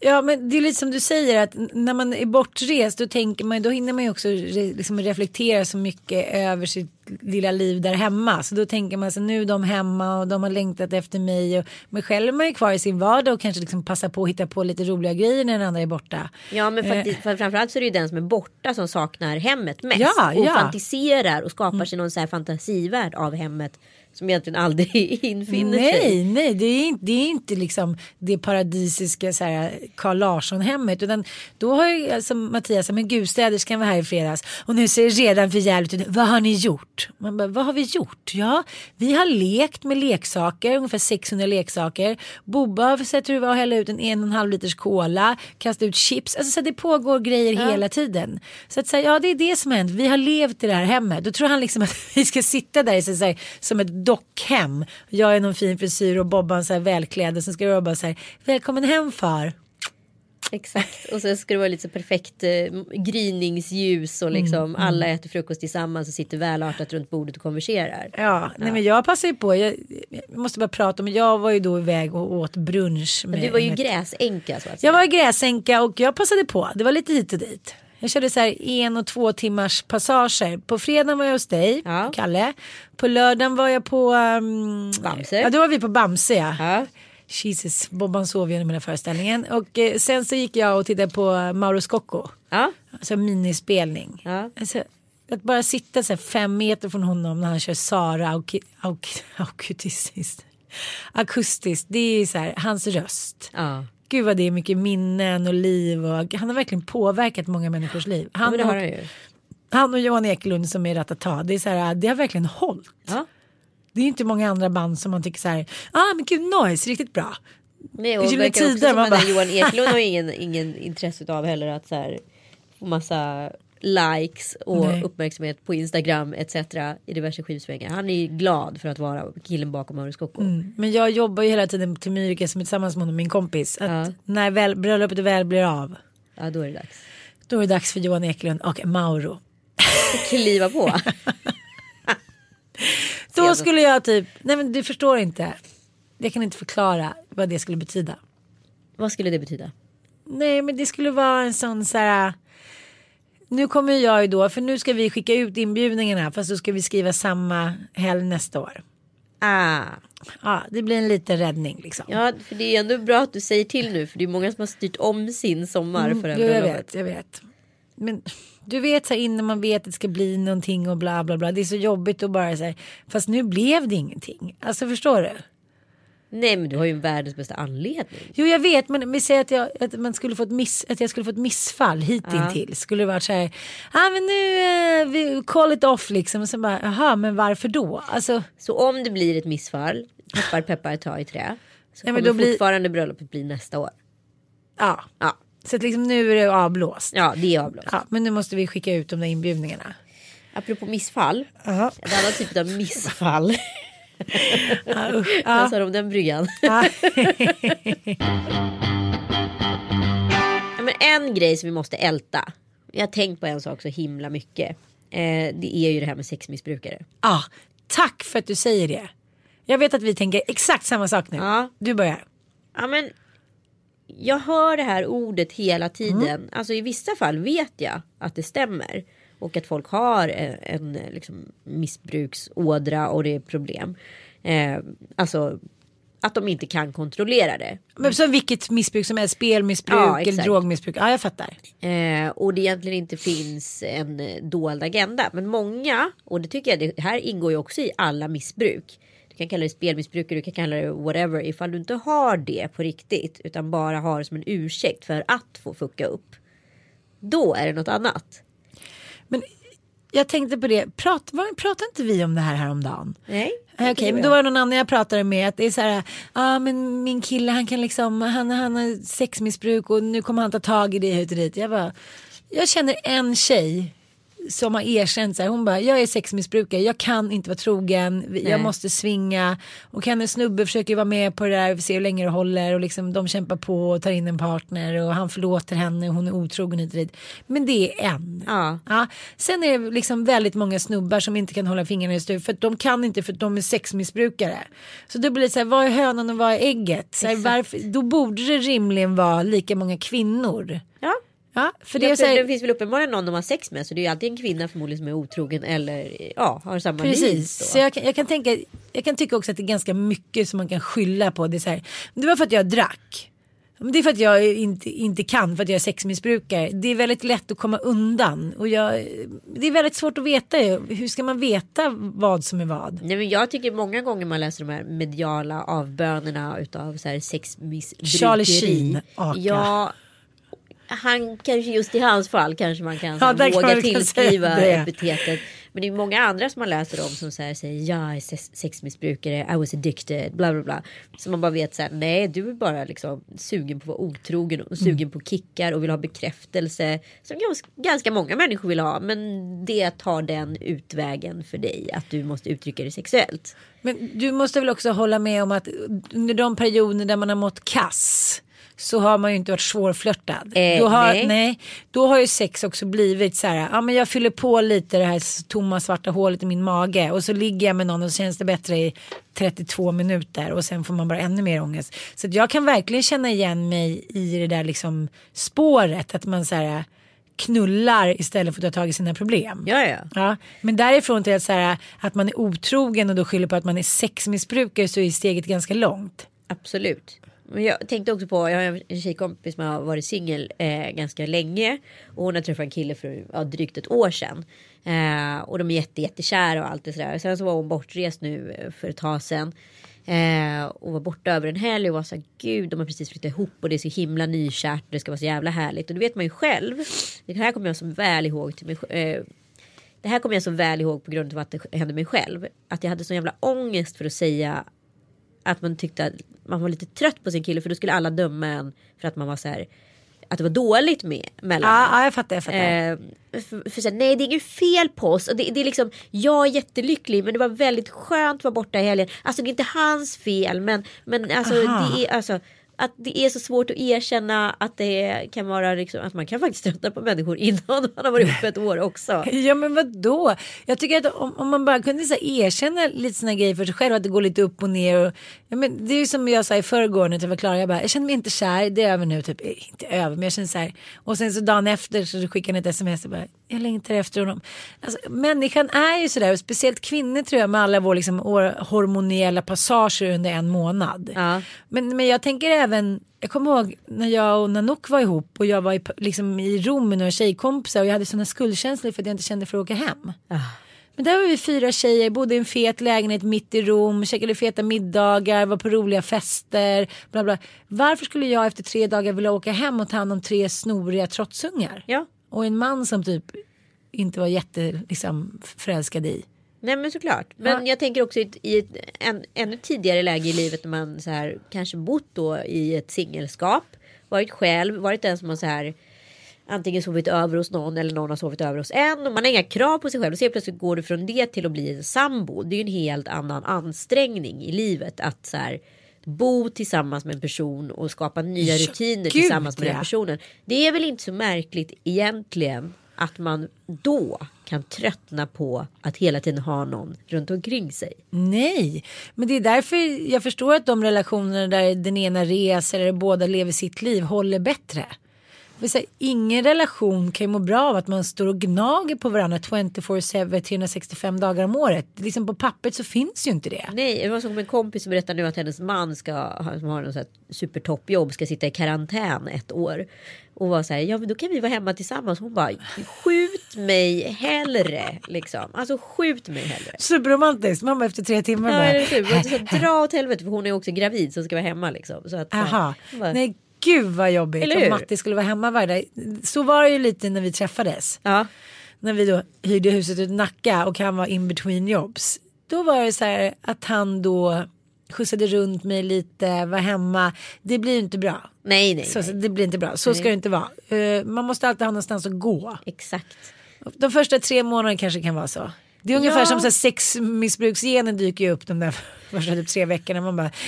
Ja men det är lite som du säger att när man är bortrest då tänker man då hinner man ju också re, liksom reflektera så mycket över sitt lilla liv där hemma. Så då tänker man sig nu är de hemma och de har längtat efter mig. Och, men själv är man ju kvar i sin vardag och kanske liksom passar på att hitta på lite roliga grejer när den andra är borta. Ja men faktiskt, för framförallt så är det ju den som är borta som saknar hemmet mest. Ja, och ja. fantiserar och skapar sig någon så här fantasivärld av hemmet. Som egentligen aldrig (laughs) infinner sig. Nej, nej, det är inte, det är inte liksom det paradisiska så här Carl Larsson hemmet utan då har ju alltså Mattias men gud städerskan var här i fredags och nu ser det redan för jävligt ut. Vad har ni gjort? Man bara, vad har vi gjort? Ja, vi har lekt med leksaker, ungefär 600 leksaker. Bobba har sett hur det var att hälla ut en en och en halv liters cola, kasta ut chips. Alltså så här, det pågår grejer hela tiden. Så att säga, ja det är det som har hänt. Vi har levt i det här hemmet. Då tror han liksom att (laughs) vi ska sitta där i så här, som ett dockhem. Jag är någon fin frisyr och Bobban så här välklädd och sen ska jag bara så här, välkommen hem far. Exakt. Och sen ska det vara lite så perfekt eh, gryningsljus och liksom alla äter frukost tillsammans och sitter välartat runt bordet och konverserar. Ja, nej men jag passar ju på. Jag, jag måste bara prata om, jag var ju då iväg och åt brunch. Med, Men du var ju gräsänka så att säga. Jag var gräsänka och jag passade på. Det var lite hit och dit. Jag körde så här en och två timmars passager. På fredagen var jag hos dig, Ja. Kalle. På lördagen var jag på... Um, Bamse. Ja, då var vi på Bamse. Ja. Ja. Jesus, Bobban sov ju under hela föreställningen. Och eh, sen så gick jag och tittade på Mauro Scocco. Ja. Alltså minispelning. Ja. Alltså, att bara sitta så här fem meter från honom när han kör Sara auk, auk, (laughs) aukutistiskt. Akustiskt. Det är så här, hans röst. ja. Gud vad det är mycket minnen och liv och han har verkligen påverkat många människors liv. ja Han, har och, han och Johan Ekelund som är Ratata, det är så här, det har verkligen hållit. Ja. Det är inte många andra band som man tycker så här, ah men gud noise, riktigt bra. Nej, och verkar också Tider, som att bara- Johan Eklund har (laughs) ingen, ingen intresse av heller att så här massa likes och Nej. uppmärksamhet på Instagram etc. i diverse skivsvängar. Han är ju glad för att vara killen bakom Scocco. Mm. Men jag jobbar ju hela tiden till Myrika som är tillsammans med honom, min kompis. Att Ja. när väl, bröllopet väl blir av, Ja då är det dags. då är det dags för Johan Ekelund och Mauro. Kliva på. (laughs) Då skulle jag typ, nej men du förstår inte. Jag kan inte förklara vad det skulle betyda. Vad skulle det betyda? Nej men det skulle vara en sån så här. Nu kommer jag ju då, för nu ska vi skicka ut inbjudningarna fast då ska vi skriva samma helg nästa år. Ah. Ja, det blir en liten räddning liksom. Ja för det är ändå bra att du säger till nu för det är många som har styrt om sin sommar för det här Jo, jag vet, jag vet. Men du vet så här innan man vet att det ska bli någonting och bla bla bla. Det är så jobbigt att bara säga. Fast nu blev det ingenting. Alltså förstår du? Nej men du har ju världens bästa anledning. Jo jag vet men vi säger att jag, att man skulle få ett miss, att jag skulle få ett missfall hittills. Skulle det varit så här. Ja men nu eh, vi call it off liksom. Och sen bara jaha men varför då? Alltså Så om det blir ett missfall, peppar peppar ta i trä. Så Ja, men kommer då blir- fortfarande bröllopet bli nästa år. ja. Ja, Så att liksom nu är det avblåst. ja det är avblåst. Ja, men nu måste vi skicka ut de där inbjudningarna. Apropå missfall. Ja. En annan typ av missfall. (laughs) Ja, usch. Sa du om den bryggan? Ja, (laughs) men en grej som vi måste älta. Jag har tänkt på en sak så himla mycket. Eh, det är ju det här med sexmissbrukare. Ja, tack för att du säger det. Jag vet att vi tänker exakt samma sak nu. Ja. Du börjar. Ja, men jag hör det här ordet hela tiden. Alltså i vissa fall vet jag att det stämmer. Och att folk har en, en liksom, missbruksådra och det är problem. Eh, alltså att de inte kan kontrollera det. Men som vilket missbruk som helst, spelmissbruk Ja, eller drogmissbruk. Ja, jag fattar. Eh, och det egentligen inte finns en eh, dold agenda. Men många, och det tycker jag det här ingår ju också i alla missbruk. Du kan kalla det spelmissbruk, du kan kalla det whatever. Ifall du inte har det på riktigt utan bara har det som en ursäkt för att få fucka upp. Då är det något annat. Men jag tänkte på det, Prat, var, pratade inte vi om det här häromdagen? Nej. Eh, Okej, men då var det någon annan jag pratade med att det är så här, ah, men min kille han kan liksom, han, han har sexmissbruk och nu kommer han ta tag i det hit och dit. Jag bara, jag känner en tjej som har erkänt så här, hon bara, jag är sexmissbrukare, jag kan inte vara trogen, jag Nej. måste svinga. Och hennes snubbe försöker vara med på det där, vi ser hur länge det håller och liksom de kämpar på och tar in en partner och han förlåter henne, hon är otrogen hit och dit. Men det är en. Ja. Ja, sen är det liksom väldigt många snubbar som inte kan hålla fingrarna i styr för att de kan inte för att de är sexmissbrukare. Så då blir det så här, vad är hönan och vad är ägget? Så här, varför, då borde det rimligen vara lika många kvinnor. Ja. Ja, för Det, är så här, det finns väl uppenbarligen någon de har sex med så det är ju alltid en kvinna förmodligen som är otrogen eller ja, har samma. Precis, så jag kan, jag, kan tänka, jag kan tycka också att det är ganska mycket som man kan skylla på. Det, är så här, det var för att jag drack. Det är för att jag inte, inte kan, för att jag är sexmissbrukare. Det är väldigt lätt att komma undan. Och jag, det är väldigt svårt att veta. Hur ska man veta vad som är vad? Nej, men jag tycker många gånger man läser de här mediala avbönerna utav så här sexmissbrukeri. Charlie Sheen, aka. Ja, han kanske just i hans fall kanske man kan Ja, här, våga tillskriva epitetet. Men det är många andra som man läser om som så här säger jag är sex- sexmissbrukare, I was addicted, bla bla bla. Så man bara vet så här, nej du är bara liksom sugen på att vara otrogen och sugen Mm. på kickar och vill ha bekräftelse. Som gans- ganska många människor vill ha. Men det tar den utvägen för dig att du måste uttrycka dig sexuellt. Men du måste väl också hålla med om att under de perioder där man har mått kass så har man ju inte varit svårflörtad. Eh, då, har, nej. nej. då har ju sex också blivit så här, ja men jag fyller på lite det här tomma svarta hålet i min mage och så ligger jag med någon och så känns det bättre i 32 minuter och sen får man bara ännu mer ångest. Så jag kan verkligen känna igen mig i det där liksom spåret att man så här knullar istället för att ta tag i sina problem. Ja, ja. Ja, men därifrån till att, så här, att man är otrogen och då skyller på att man är sexmissbrukare så är steget ganska långt. Absolut. Men jag tänkte också på, jag har en tjejkompis som har varit singel eh, ganska länge. Och hon har träffat en kille för ja, drygt ett år sedan. Eh, och de är jätte, jättekära och allt det sådär. Sen så var hon bortrest nu eh, för ett tag sedan. Eh, och var borta över en helg och var så här, gud de har precis flyttat ihop och det är så himla nykärt och det ska vara så jävla härligt. Och det vet man ju själv. Det här kommer jag så väl ihåg till mig eh, det här kommer jag så väl ihåg på grund av att det hände mig själv. Att jag hade så jävla ångest för att säga att man tyckte att man var lite trött på sin kille för då skulle alla döma en för att man var så här att det var dåligt med mellan Ja, ja jag fattar. Jag fattar. Eh, för, för så här, nej det är inget fel på oss. Och det, det är liksom, jag är jättelycklig men det var väldigt skönt att vara borta i helgen. Alltså det är inte hans fel men, men alltså, Aha. det är, alltså att det är så svårt att erkänna att det kan vara liksom, att man kan faktiskt tröttna på människor innan man har varit uppe ett år också. (laughs) Ja men vadå? då? Jag tycker att om, om man bara kunde så erkänna lite sådana grejer för sig själv att det går lite upp och ner. Och, ja, men det är ju som jag sa i förrgår när jag var klar. Jag bara jag känner mig inte kär. Det är över nu. Typ, eh, inte över men jag känner så här. Och sen så dagen efter så skickar han ett sms och bara jag längtar efter honom. Alltså, människan är ju sådär speciellt kvinnor tror jag med alla vår liksom, hormoniella passager under en månad. Ja. Men, men jag tänker även, jag kommer ihåg när jag och Nanook var ihop och jag var i, liksom, i Rom med några tjejkompisar och jag hade sådana skuldkänslor för att jag inte kände för att åka hem. Men där var vi fyra tjejer, bodde i en fet lägenhet mitt i Rom, käkade feta middagar, var på roliga fester. Bla bla. Varför skulle jag efter tre dagar vilja åka hem och ta hand om tre snoriga trotsungar? Ja. Och en man som typ inte var jätte liksom, förälskad i. Nej men såklart. Men Ja. jag tänker också i i ett en, ännu tidigare läge i livet när man så här kanske bott då i ett singelskap. Varit själv, varit den som har så här antingen sovit över hos någon eller någon har sovit över hos en. Och man har inga krav på sig själv. Och så helt plötsligt går du från det till att bli en sambo. Det är ju en helt annan ansträngning i livet. Att så här bo tillsammans med en person och skapa nya Ja, rutiner gud, tillsammans med den personen. Det är väl inte så märkligt egentligen att man då kan tröttna på att hela tiden ha någon runt omkring sig. Nej, men det är därför jag förstår att de relationerna där den ena reser eller båda lever sitt liv håller bättre. Här, ingen relation kan ju må bra av att man står och gnager på varandra 24-7 365 dagar om året. Liksom på pappret så finns ju inte det. Nej, det var som en kompis som berättade nu att hennes man ska, som har något så här supertoppjobb ska sitta i karantän ett år. Och var så här, ja men då kan vi vara hemma tillsammans. Hon bara, skjut mig hellre. Liksom. Alltså skjut mig hellre. Superromantiskt, mamma efter tre timmar Ja, bara. eller hur? Och så här, (laughs) Dra åt helvete för hon är också gravid som ska vara hemma liksom. Så att, Aha, bara, nej gud vad jobbigt om? Matti skulle vara hemma varje dag. Så var det ju lite när vi träffades. Ja, när vi då hyrde huset ut Nacka och han var in between jobs. Då var det så här att han då skjutsade runt mig lite, var hemma. Det blir ju inte bra. nej nej. Så, nej. det blir inte bra. Så ska det inte vara. Eh, man måste alltid ha någonstans att gå. Exakt. De första tre månaderna kanske kan vara så. Det är ungefär Ja. som så sexmissbruksgenen dyker upp de där (laughs) första typ tre veckorna. Man bara... (laughs)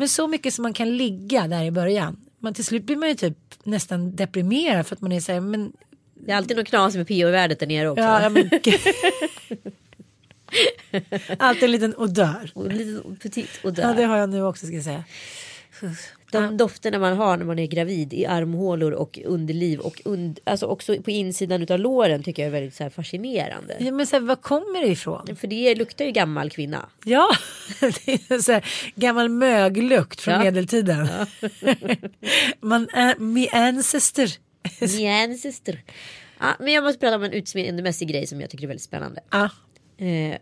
Men så mycket som man kan ligga där i början. Man, till slut blir man ju typ nästan deprimerad för att man är så här, men Det är alltid något knas med PO-värdet där nere också. Ja, men. (laughs) Alltid en liten odör. Och lite petit och Ja, det har jag nu också ska jag säga. De dofterna man har när man är gravid i armhålor och underliv och und alltså också på insidan utav låren tycker jag är väldigt så fascinerande. Ja, men så här, var kommer det ifrån? För det luktar ju gammal kvinna. Ja, (laughs) det är så här gammal möglukt från Ja. medeltiden. (laughs) Man är min ancestor. Min syster. Ja, men jag måste prata om en utseendemässig grej som jag tycker är väldigt spännande. Ja. Eh,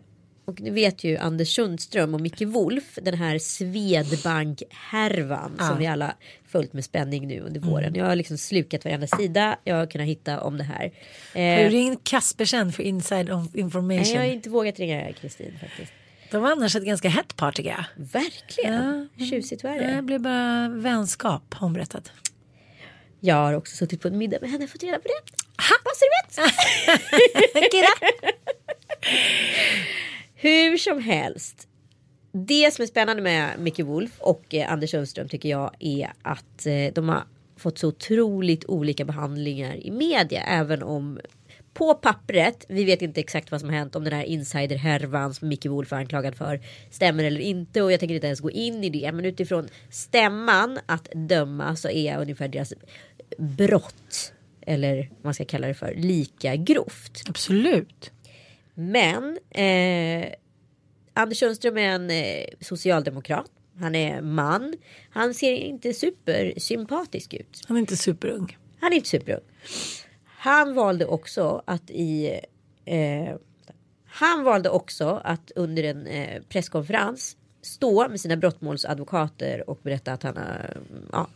och ni vet ju Anders Sundström och Micke Wolf, den här Swedbank-härvan som vi alla följt med spänning nu under våren. Jag har liksom slukat varenda sida jag har kunnat hitta om det här. Har Eh, du ringt Kaspersen för inside of nej, information? jag har inte vågat ringa Kristin faktiskt. De var annars ett ganska hett par tycker jag. Verkligen, tjusigt var Det det. blev bara vänskap har hon berättat. Jag har också suttit på en middag med henne och fått reda på det. Bara så du vet. (laughs) Hur som helst. Det som är spännande med Micke Wolf och eh, Anders Sundström tycker jag är att eh, de har fått så otroligt olika behandlingar i media. Även om på pappret, vi vet inte exakt vad som har hänt om den här insiderhärvan som Micke Wolf är anklagad för stämmer eller inte och jag tänker inte ens gå in i det. Men utifrån stämman att döma så är ungefär deras brott eller vad man ska kalla det för lika grovt. Absolut. Men eh, Anders Sundström är en eh, socialdemokrat. Han är man. Han ser inte supersympatisk ut. Han är inte superung. Han är inte superung. Han valde också att i eh, Han valde också att under en eh, presskonferens stå med sina brottmålsadvokater och berätta att han har, ja,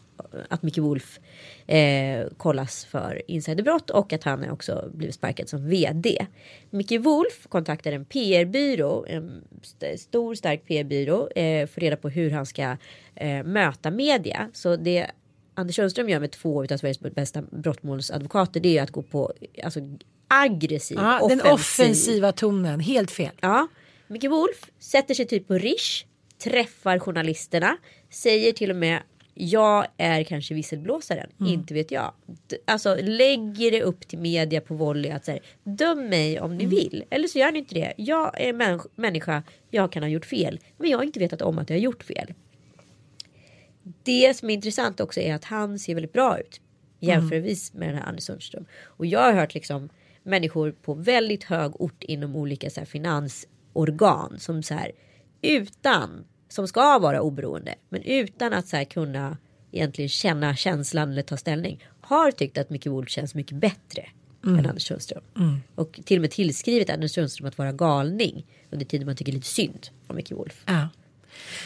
att Micke Wolf eh, kollas för insiderbrott och att han också blivit sparkad som vd. Micke Wolf kontaktar en PR-byrå, en st- stor stark PR-byrå, eh, för reda på hur han ska eh, möta media. Så det Anders Sundström gör med två av Sveriges bästa brottmålsadvokater det är att gå på alltså, aggressiv, Ja, den offensiva tonen, helt fel. Ja, Micke Wolf sätter sig typ på Rish, träffar journalisterna, säger till och med jag är kanske visselblåsaren, inte vet jag. Alltså lägger det upp till media på volley att säga döm mig om ni vill. Eller så gör ni inte det. Jag är människ- människa, jag kan ha gjort fel. Men jag har inte vetat om att jag har gjort fel. Det som är intressant också är att han ser väldigt bra ut. Jämförvis med den här Anders Sundström. Och jag har hört liksom människor på väldigt hög ort inom olika så här, finansorgan som så här utan som ska vara oberoende men utan att så här, kunna egentligen känna känslan eller ta ställning har tyckt att Micke Wolf känns mycket bättre än Anders Sundström. Och till och med tillskrivit Anders Sundström att vara galning under tiden man tycker lite synd om Micke Wolf. Ja.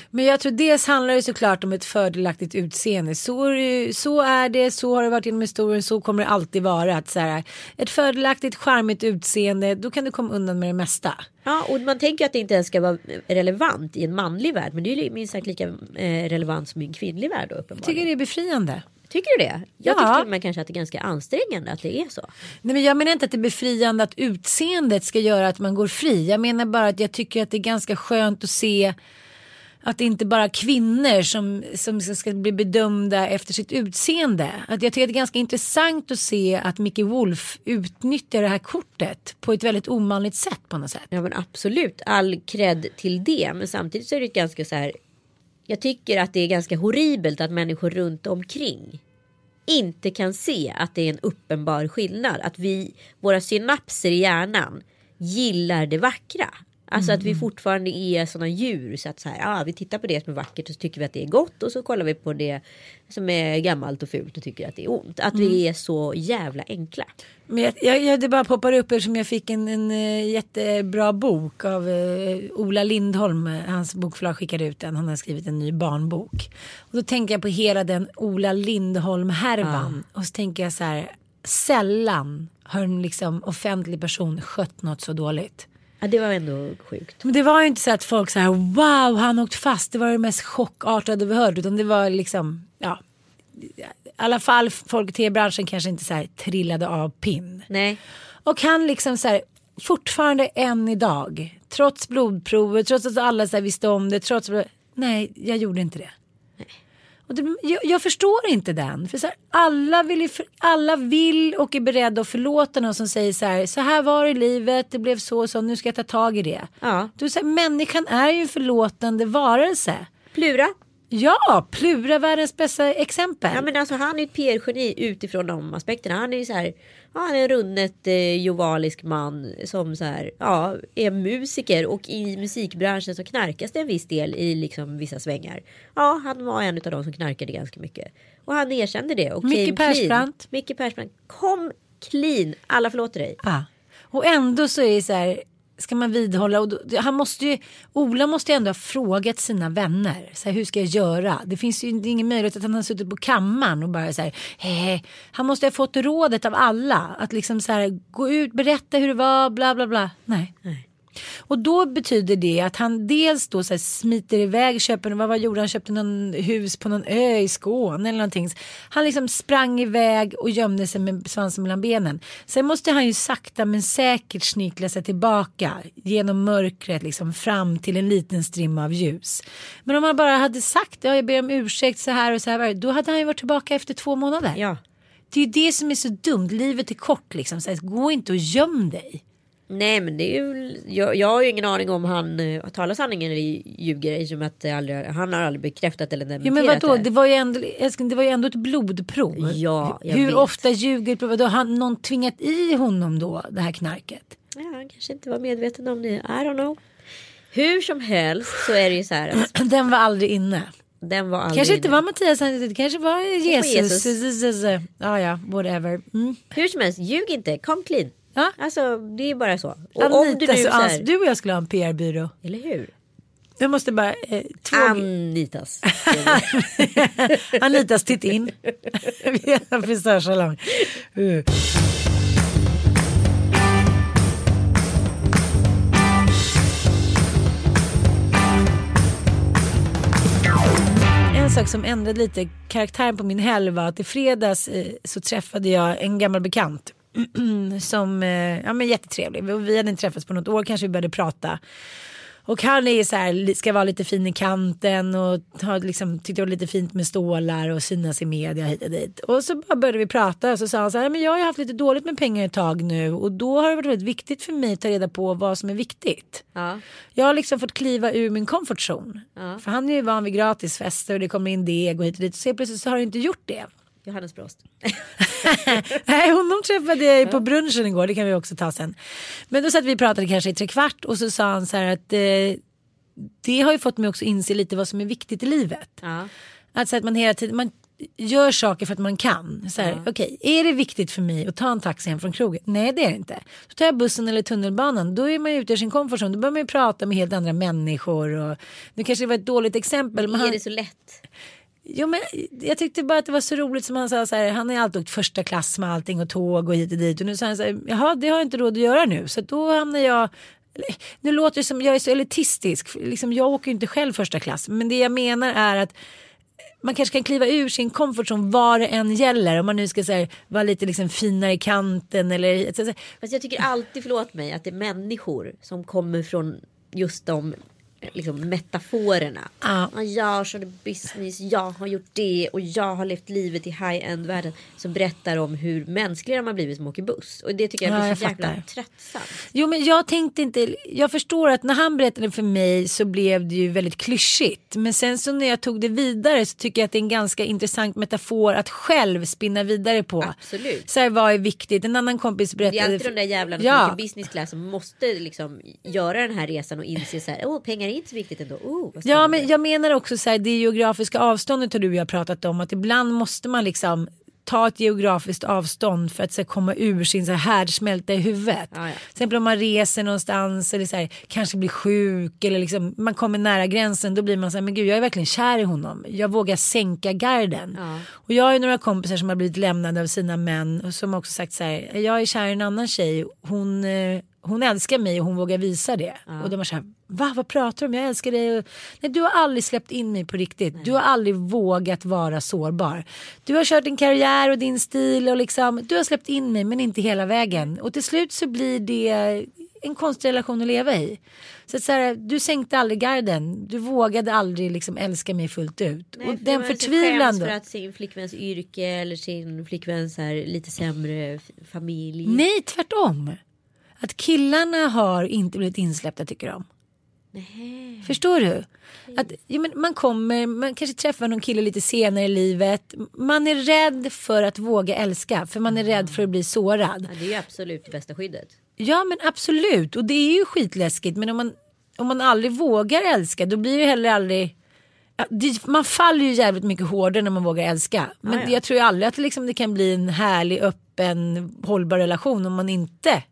Men jag tror dels handlar det såklart om ett fördelaktigt utseende. Så är, det, så är det, så har det varit genom historien, så kommer det alltid vara. Att så här, ett fördelaktigt, charmigt utseende, då kan du komma undan med det mesta. Ja, och man tänker att det inte ens ska vara relevant i en manlig värld. Men det är ju minst sagt lika eh, relevant som i en kvinnlig värld då, Jag uppenbarligen. tycker det är befriande. Tycker du det? Jag Ja. tycker med kanske att det är ganska ansträngande att det är så. Nej, men jag menar inte att det är befriande att utseendet ska göra att man går fri. Jag menar bara att jag tycker att det är ganska skönt att se att det inte bara är kvinnor som, som ska bli bedömda efter sitt utseende. Att jag tycker att det är ganska intressant att se att Mickey Wolf utnyttjar det här kortet på ett väldigt omanligt sätt på något sätt. Ja men absolut, all cred till det. Men samtidigt så är det ganska så här. Jag tycker att det är ganska horribelt att människor runt omkring inte kan se att det är en uppenbar skillnad. Att vi, våra synapser i hjärnan gillar det vackra. Alltså att vi fortfarande är sådana djur så att så här, ja, vi tittar på det som är vackert och så tycker vi att det är gott och så kollar vi på det som är gammalt och fult och tycker att det är ont. Att vi är så jävla enkla. Men jag, jag, jag, det bara poppar upp eftersom jag fick en, en eh, jättebra bok av eh, Ola Lindholm. Hans bokförlag skickade ut den. Han har skrivit en ny barnbok. Och då tänker jag på hela den Ola Lindholm-härvan. Och så tänker jag så här. Sällan har en liksom offentlig person skött något så dåligt. Ja, det var ändå sjukt. Men det var ju inte så att folk så här wow han åkt fast. Det var det mest chockartade vi hört. Utan det var liksom ja. I alla fall folk i tv-branschen kanske inte så här trillade av pinn. Nej. Och han liksom så här, fortfarande än idag, trots blodprover, trots att alla så här visste om det, trots nej, jag gjorde inte det. Och det jag, jag förstår inte den. För så här, alla, vill alla vill och är beredda att förlåta någon som säger så här, så här var det i livet, det blev så och så, nu ska jag ta tag i det. Ja. Du, så här, människan är ju en förlåtande varelse. Plura. Ja, Plura världens bästa exempel. Ja men alltså han är ett PR-geni utifrån de aspekterna. Han är ju så här. Ja, han är en runnet eh, jovalisk man som så här. Ja, är musiker och i musikbranschen så knarkas det en viss del i liksom vissa svängar. Ja, han var en av de som knarkade ganska mycket. Och han erkände det. Och Micke. Persbrandt. Micke Persbrandt. Kom clean. Alla förlåter dig. Ja. Och ändå så är det så här. Ska man vidhålla och då, han måste ju, Ola måste ju ändå ha frågat sina vänner. Så här, hur ska jag göra? Det finns ju är ingen möjlighet att han har suttit på kammaren och bara så här. Hej. Han måste ha fått rådet av alla. Att liksom så här gå ut, berätta hur det var, bla bla bla. Nej. Nej. Och då betyder det att han dels då så här smiter iväg, köper, vad var gjorde han, köpte någon hus på någon ö i Skåne eller någonting. Han liksom sprang iväg och gömde sig med svansen mellan benen. Sen måste han ju sakta men säkert snikla sig tillbaka genom mörkret liksom fram till en liten strimma av ljus. Men om han bara hade sagt, ja jag ber om ursäkt så här och så här, då hade han ju varit tillbaka efter två månader. Ja. Det är ju det som är så dumt, livet är kort liksom. Så här, gå inte och göm dig. Nej men det är ju, jag, jag har ju ingen aning om han uh, talar sanningen eller ljuger i och med att aldrig, han har aldrig bekräftat eller Ja dementerat men vadå, det. det var ju ändå, älskling, det var ju ändå ett blodprov. Ja, jag Hur vet. ofta ljuger? Då har någon tvingat i honom då det här knarket? Ja, han kanske inte var medveten om det. I don't know. Hur som helst så är det ju så här att (clears throat) Den var aldrig inne. den var aldrig Kanske inte inne. var Mattias, det kanske var Jesus. Jesus. (laughs) Ja ja, whatever. Mm. Hur som helst, ljug inte, kom clean. Ja. Alltså det är bara så. Och om du Anita, nu så, här, du och jag skulle ha en PR-byrå. Eller hur? Jag måste bara, eh, två, Anitas. (laughs) Anitas titt in. (laughs) Vi frisörsalong. Uh. En sak som ändrade lite karaktären på min helg var att i fredags eh, så träffade jag en gammal bekant. (clears throat) som, eh, ja men jättetrevlig. Och Vi hade inte träffats på något år, kanske vi började prata. Och han är så här, ska vara lite fin i kanten och har liksom, tyckte det var lite fint med stålar och synas i media hit och dit. Och så började vi prata och så sa han så här, men jag har haft lite dåligt med pengar ett tag nu och då har det varit väldigt viktigt för mig att ta reda på vad som är viktigt. Ja. Jag har liksom fått kliva ur min comfort zone. Ja. För han är ju van vid gratisfester och det kommer in deg och hit och dit. Så plötsligt så har du inte gjort det. Johannes Brost. (laughs) Nej, honom träffade jag ju på brunchen igår, det kan vi också ta sen. Men då satt vi och pratade kanske i tre kvart och så sa han så här att eh, det har ju fått mig också inse lite vad som är viktigt i livet. Ja. Alltså att man hela tiden, man gör saker för att man kan. Så här, Okej, är det viktigt för mig att ta en taxi hem från krogen? Nej det är det inte. Så tar jag bussen eller tunnelbanan, då är man ju ute ur sin comfort zone. Då börjar man ju prata med helt andra människor. Och, nu kanske det var ett dåligt exempel. Men Är han, det så lätt? Jo, men jag tyckte bara att det var så roligt som han sa så här, han har ju alltid åkt första klass med allting och tåg och hit och dit. Och nu sa han så här, jaha det har jag inte råd att göra nu. Så då hamnar jag nu låter det som jag är så elitistisk, liksom, jag åker ju inte själv första klass. Men det jag menar är att man kanske kan kliva ur sin comfort zone vad det än gäller. Om man nu ska så här, vara lite liksom finare i kanten eller så, så, Fast jag tycker alltid, förlåt mig, att det är människor som kommer från just de liksom, metaforerna. Ja. Ja, Jag körde business, jag har gjort det och jag har levt livet i high-end världen. Som berättar om hur mänskliga de har blivit som åker buss. Och det tycker jag Ja, blir jag så jävla fattar. tröttsamt. Jo men jag tänkte inte, jag förstår att när han berättade för mig så blev det ju väldigt klyschigt. Men sen så när jag tog det vidare så tycker jag att det är en ganska intressant metafor att själv spinna vidare på. Absolut. Så här, vad är viktigt? En annan kompis Det berättade. är alltid de där jävlarna som Ja. åker business class som måste liksom göra den här resan och inse så här, åh pengar är inte så viktigt ändå. Oh, Ja spännande." men jag menar också så här, det geografiska avståndet har du och jag pratat om. Att ibland måste man liksom ta ett geografiskt avstånd för att så här, komma ur sin så här, härdsmälta i huvudet. Ja, ja. Till exempel om man reser någonstans eller så här, kanske blir sjuk eller liksom, man kommer nära gränsen då blir man så här, men gud jag är verkligen kär i honom. Jag vågar sänka garden. Ja. Och jag har ju några kompisar som har blivit lämnade av sina män och som också sagt så här, jag är kär i en annan tjej. Hon, eh, hon älskar mig och hon vågar visa det. Och de är så här, va vad pratar du om? Jag älskar dig. Och, Nej du har aldrig släppt in mig på riktigt. Du har aldrig vågat vara sårbar. Du har kört din karriär och din stil och liksom, du har släppt in mig men inte hela vägen. Och till slut så blir det en konstig relation att leva i. Så, så här, du sänkte aldrig garden. Du vågade aldrig liksom älska mig fullt ut. Nej, och för den förtvivlan då. för att sin flickväns yrke eller sin flickväns här lite sämre familj. Nej, tvärtom. Att killarna har inte blivit insläppta tycker de. Nej. Förstår du? Att, ja, men man kommer, man kanske träffar någon kille lite senare i livet. Man är rädd för att våga älska för man är rädd för att bli sårad. Ja, det är absolut bästa skyddet. Ja men absolut och det är ju skitläskigt men om man, om man aldrig vågar älska då blir det heller aldrig man faller ju jävligt mycket hårdare när man vågar älska. Men Ja, ja. jag tror ju aldrig att det, liksom, det kan bli en härlig, öppen, hållbar relation om man inte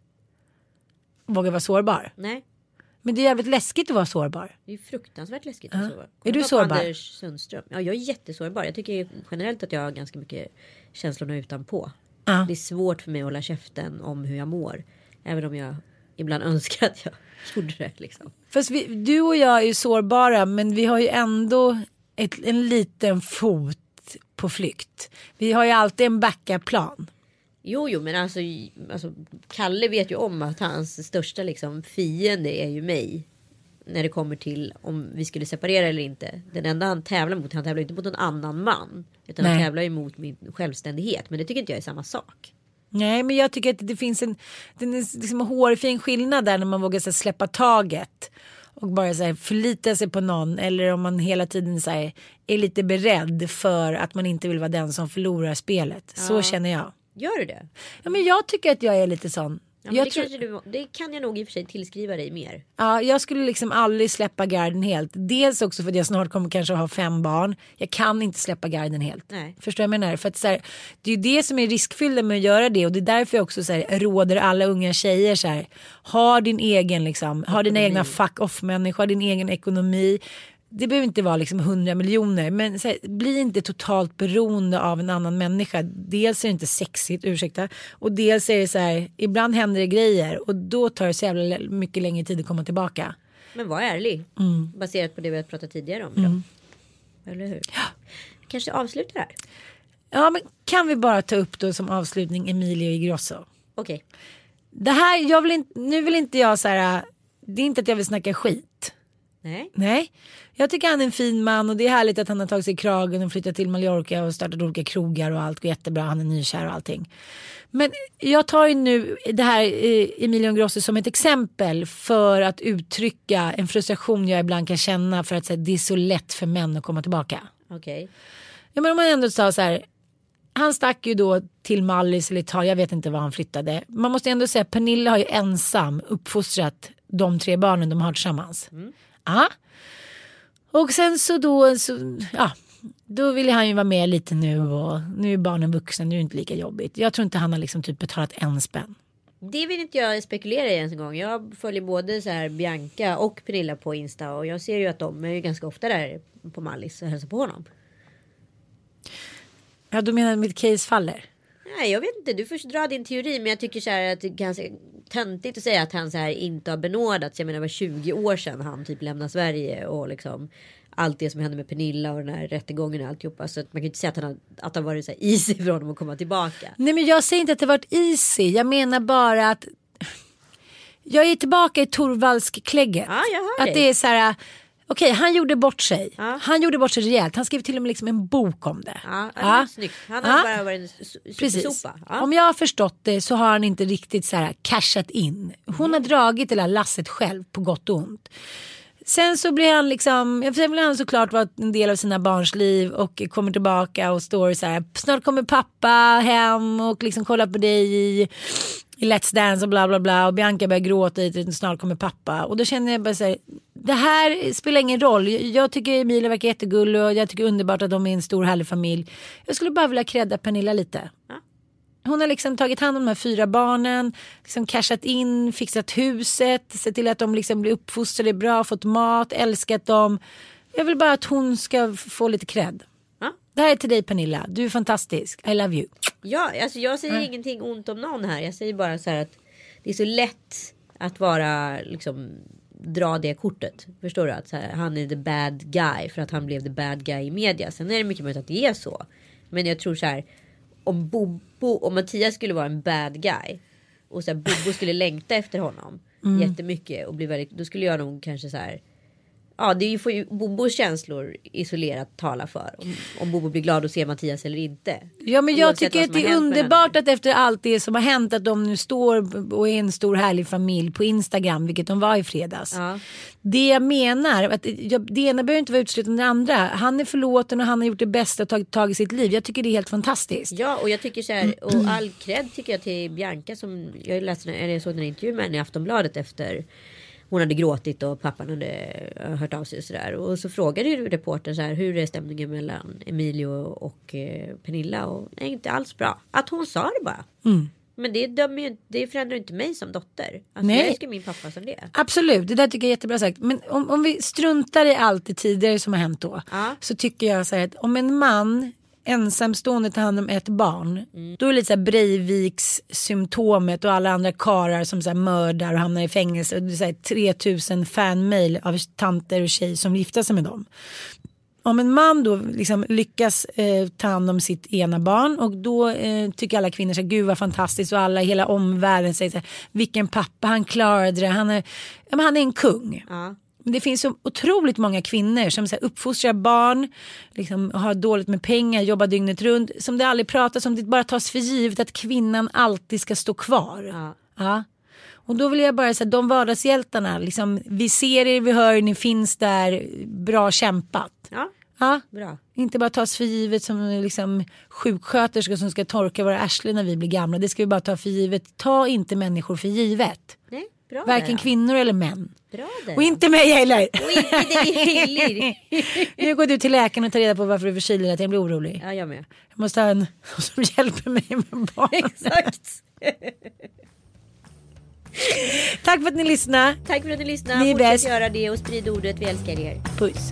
vågar vara sårbar. Nej. Men det är jävligt läskigt att vara sårbar. Det är fruktansvärt läskigt. Att sova. Är du Kolla på sårbar? Anders Sundström. Ja, jag är jättesårbar. Jag tycker generellt att jag har ganska mycket känslorna utanpå. Ja. Det är svårt för mig att hålla käften om hur jag mår. Även om jag ibland (laughs) önskar att jag gjorde det. Liksom. Fast vi, du och jag är ju sårbara men vi har ju ändå ett, en liten fot på flykt. Vi har ju alltid en backup-plan. Jo, jo, men alltså, alltså Kalle vet ju om att hans största liksom, fiende är ju mig. När det kommer till om vi skulle separera eller inte. Den enda han tävlar mot, han tävlar inte mot någon annan man. Utan han Nej. tävlar ju mot min självständighet. Men det tycker inte jag är samma sak. Nej men jag tycker att det finns en, det är liksom en hårfin skillnad där när man vågar här, släppa taget. Och bara så här, förlita sig på någon eller om man hela tiden så här, är lite beredd för att man inte vill vara den som förlorar spelet. Så känner jag. Gör du det? Ja, men jag tycker att jag är lite sån. Ja, jag det, tror- du, det kan jag nog i och för sig tillskriva dig mer. Ja, jag skulle liksom aldrig släppa garden helt. Dels också för att jag snart kommer kanske ha fem barn. Jag kan inte släppa garden helt. Nej. Förstår jag menar? För att så här, det är ju det som är riskfyllda med att göra det och det är därför jag också så här, råder alla unga tjejer så här. Ha din egen liksom, ha dina egna fuck off människor, din egen ekonomi. Det behöver inte vara liksom 100 miljoner men här, bli inte totalt beroende av en annan människa. Dels är det inte sexigt, ursäkta. Och dels är det så här, ibland händer det grejer och då tar det så jävla mycket längre tid att komma tillbaka. Men var ärlig. Mm. Baserat på det vi har pratat tidigare om idag. Eller hur? Kanske avsluta här. Ja men kan vi bara ta upp då som avslutning Emilio Ingrosso. Okej. Det här, jag vill inte, nu vill inte jag så här, det är inte att jag vill snacka skit. Nej. Nej, jag tycker han är en fin man och det är härligt att han har tagit sig i kragen och flyttat till Mallorca och startat olika krogar och allt går jättebra. Han är nykär och allting. Men jag tar ju nu det här eh, Emilio Ingrosso som ett exempel för att uttrycka en frustration jag ibland kan känna för att här, det är så lätt för män att komma tillbaka. Okej. Ja men om man ändå sa så här. Han stack ju då till Mallis eller Italien, jag vet inte var han flyttade. Man måste ändå säga Pernilla har ju ensam uppfostrat de tre barnen de har tillsammans. Ja. Och sen så då, så, ja, då ville han ju vara med lite nu och nu är barnen vuxna, nu är det inte lika jobbigt. Jag tror inte han har liksom typ betalat en spänn. Det vill inte jag spekulera i ens en gång. Jag följer både så här Bianca och Pernilla på Insta och jag ser ju att de är ju ganska ofta där på Mallis och hälsar på honom. Ja, då menar att mitt case faller. Nej, jag vet inte. Du får dra din teori, men jag tycker så här att det är ganska töntigt att säga att han så här inte har benådats. Jag menar, det var 20 år sedan han typ lämnade Sverige och liksom allt det som hände med Pernilla och den här rättegången och alltihopa. Så att man kan ju inte säga att han har, att det har varit så här easy för honom att komma tillbaka. Nej men jag säger inte att det varit easy. Jag menar bara att jag är tillbaka i Torvaldsk-klägget. Ja, jag hör Att det är så här. Okej, han gjorde bort sig. Ja. Han gjorde bort sig rejält. Han skrev till och med liksom en bok om det. Ja, det var snyggt. Han har Ja. bara varit en supersopa. Ja. Om jag har förstått det så har han inte riktigt så här cashat in. Hon har dragit det där lasset själv på gott och ont. Sen så blir han liksom, ja, sen vill han såklart vara en del av sina barns liv och kommer tillbaka och står så här, snart kommer pappa hem och liksom kollar på dig i, i Let's Dance och bla bla bla och Bianca börjar gråta i snart kommer pappa och då känner jag bara så här, det här spelar ingen roll. Jag tycker Emilia verkar jättegullig och jag tycker underbart att de är en stor härlig familj. Jag skulle bara vilja credda Pernilla lite. Hon har liksom tagit hand om de här fyra barnen, liksom cashat in, fixat huset, sett till att de liksom blir uppfostrade bra, fått mat, älskat dem. Jag vill bara att hon ska få lite cred. Det här är till dig Pernilla, du är fantastisk, I love you. Ja, alltså jag säger ingenting ont om någon här. Jag säger bara så här att det är så lätt att vara liksom dra det kortet. Förstår du? Att här, han är the bad guy för att han blev the bad guy i media. Sen är det mycket möjligt att det är så. Men jag tror så här. Om Bobo, om Mattias skulle vara en bad guy. Och så här, Bobo skulle längta efter honom. Jättemycket och bli väldigt. Då skulle jag nog kanske så här. Ja, det får ju Bobos känslor isolerat tala för. Om, om Bobo blir glad att se Mattias eller inte. Ja men jag tycker att det är underbart att efter allt det som har hänt att de nu står och är en stor härlig familj på Instagram, vilket de var i fredags. Ja. Det jag menar, att jag, det ena behöver inte vara uteslutande det andra. Han är förlåten och han har gjort det bästa och tagit tag i sitt liv. Jag tycker det är helt fantastiskt. Ja och jag tycker så här, och all cred tycker jag till Bianca som jag läste, eller jag såg en intervju med henne i Aftonbladet efter hon hade gråtit och pappan hade eh, hört av sig och sådär. Och så frågade ju reportern så här, hur är stämningen mellan Emilio och eh, Pernilla? Och nej, inte alls bra. Att hon sa det bara. Men det, dömer ju, det förändrar ju inte mig som dotter. Alltså, Nej. Jag älskar min pappa som det. Absolut, det där tycker jag är jättebra sagt. Men om, om vi struntar i allt det tidigare som har hänt då. Ja. Så tycker jag så här att om en man ensamstående tar hand om ett barn. Då är det lite så här Breiviks symptomet och alla andra karar som så här mördar och hamnar i fängelse. Och det är så här 3000 fanmail av tanter och tjej som gifter sig med dem. Om en man då liksom lyckas eh, ta hand om sitt ena barn och då eh, tycker alla kvinnor så här, gud vad fantastiskt och alla i hela omvärlden säger så här, vilken pappa han klarade det, han är, ja, han är en kung. Ja. Men det finns så otroligt många kvinnor som så här, uppfostrar barn, liksom, har dåligt med pengar, jobbar dygnet runt. Som det aldrig pratas om, det bara tas för givet att kvinnan alltid ska stå kvar. Ja. Ja. Och då vill jag bara säga, de vardagshjältarna, liksom, vi ser er, vi hör er, ni finns där, bra kämpat. ja, Ja. bra. Inte bara tas för givet som liksom sjuksköterskor som ska torka våra arslen när vi blir gamla. Det ska vi bara ta för givet. Ta inte människor för givet. Nej, bra Varken där. kvinnor eller män. Bra där. Och inte mig heller. (laughs) Och inte dig heller. (laughs) Nu går du till läkaren och tar reda på varför du är förkyld att jag blir orolig. Ja, jag med. Jag måste ha en (laughs) som hjälper mig med barn. Exakt. Tack för att ni lyssnade. Tack för att ni lyssnade. Ni är Fortsätt bäst. göra det och sprid ordet. Vi älskar er. Puss.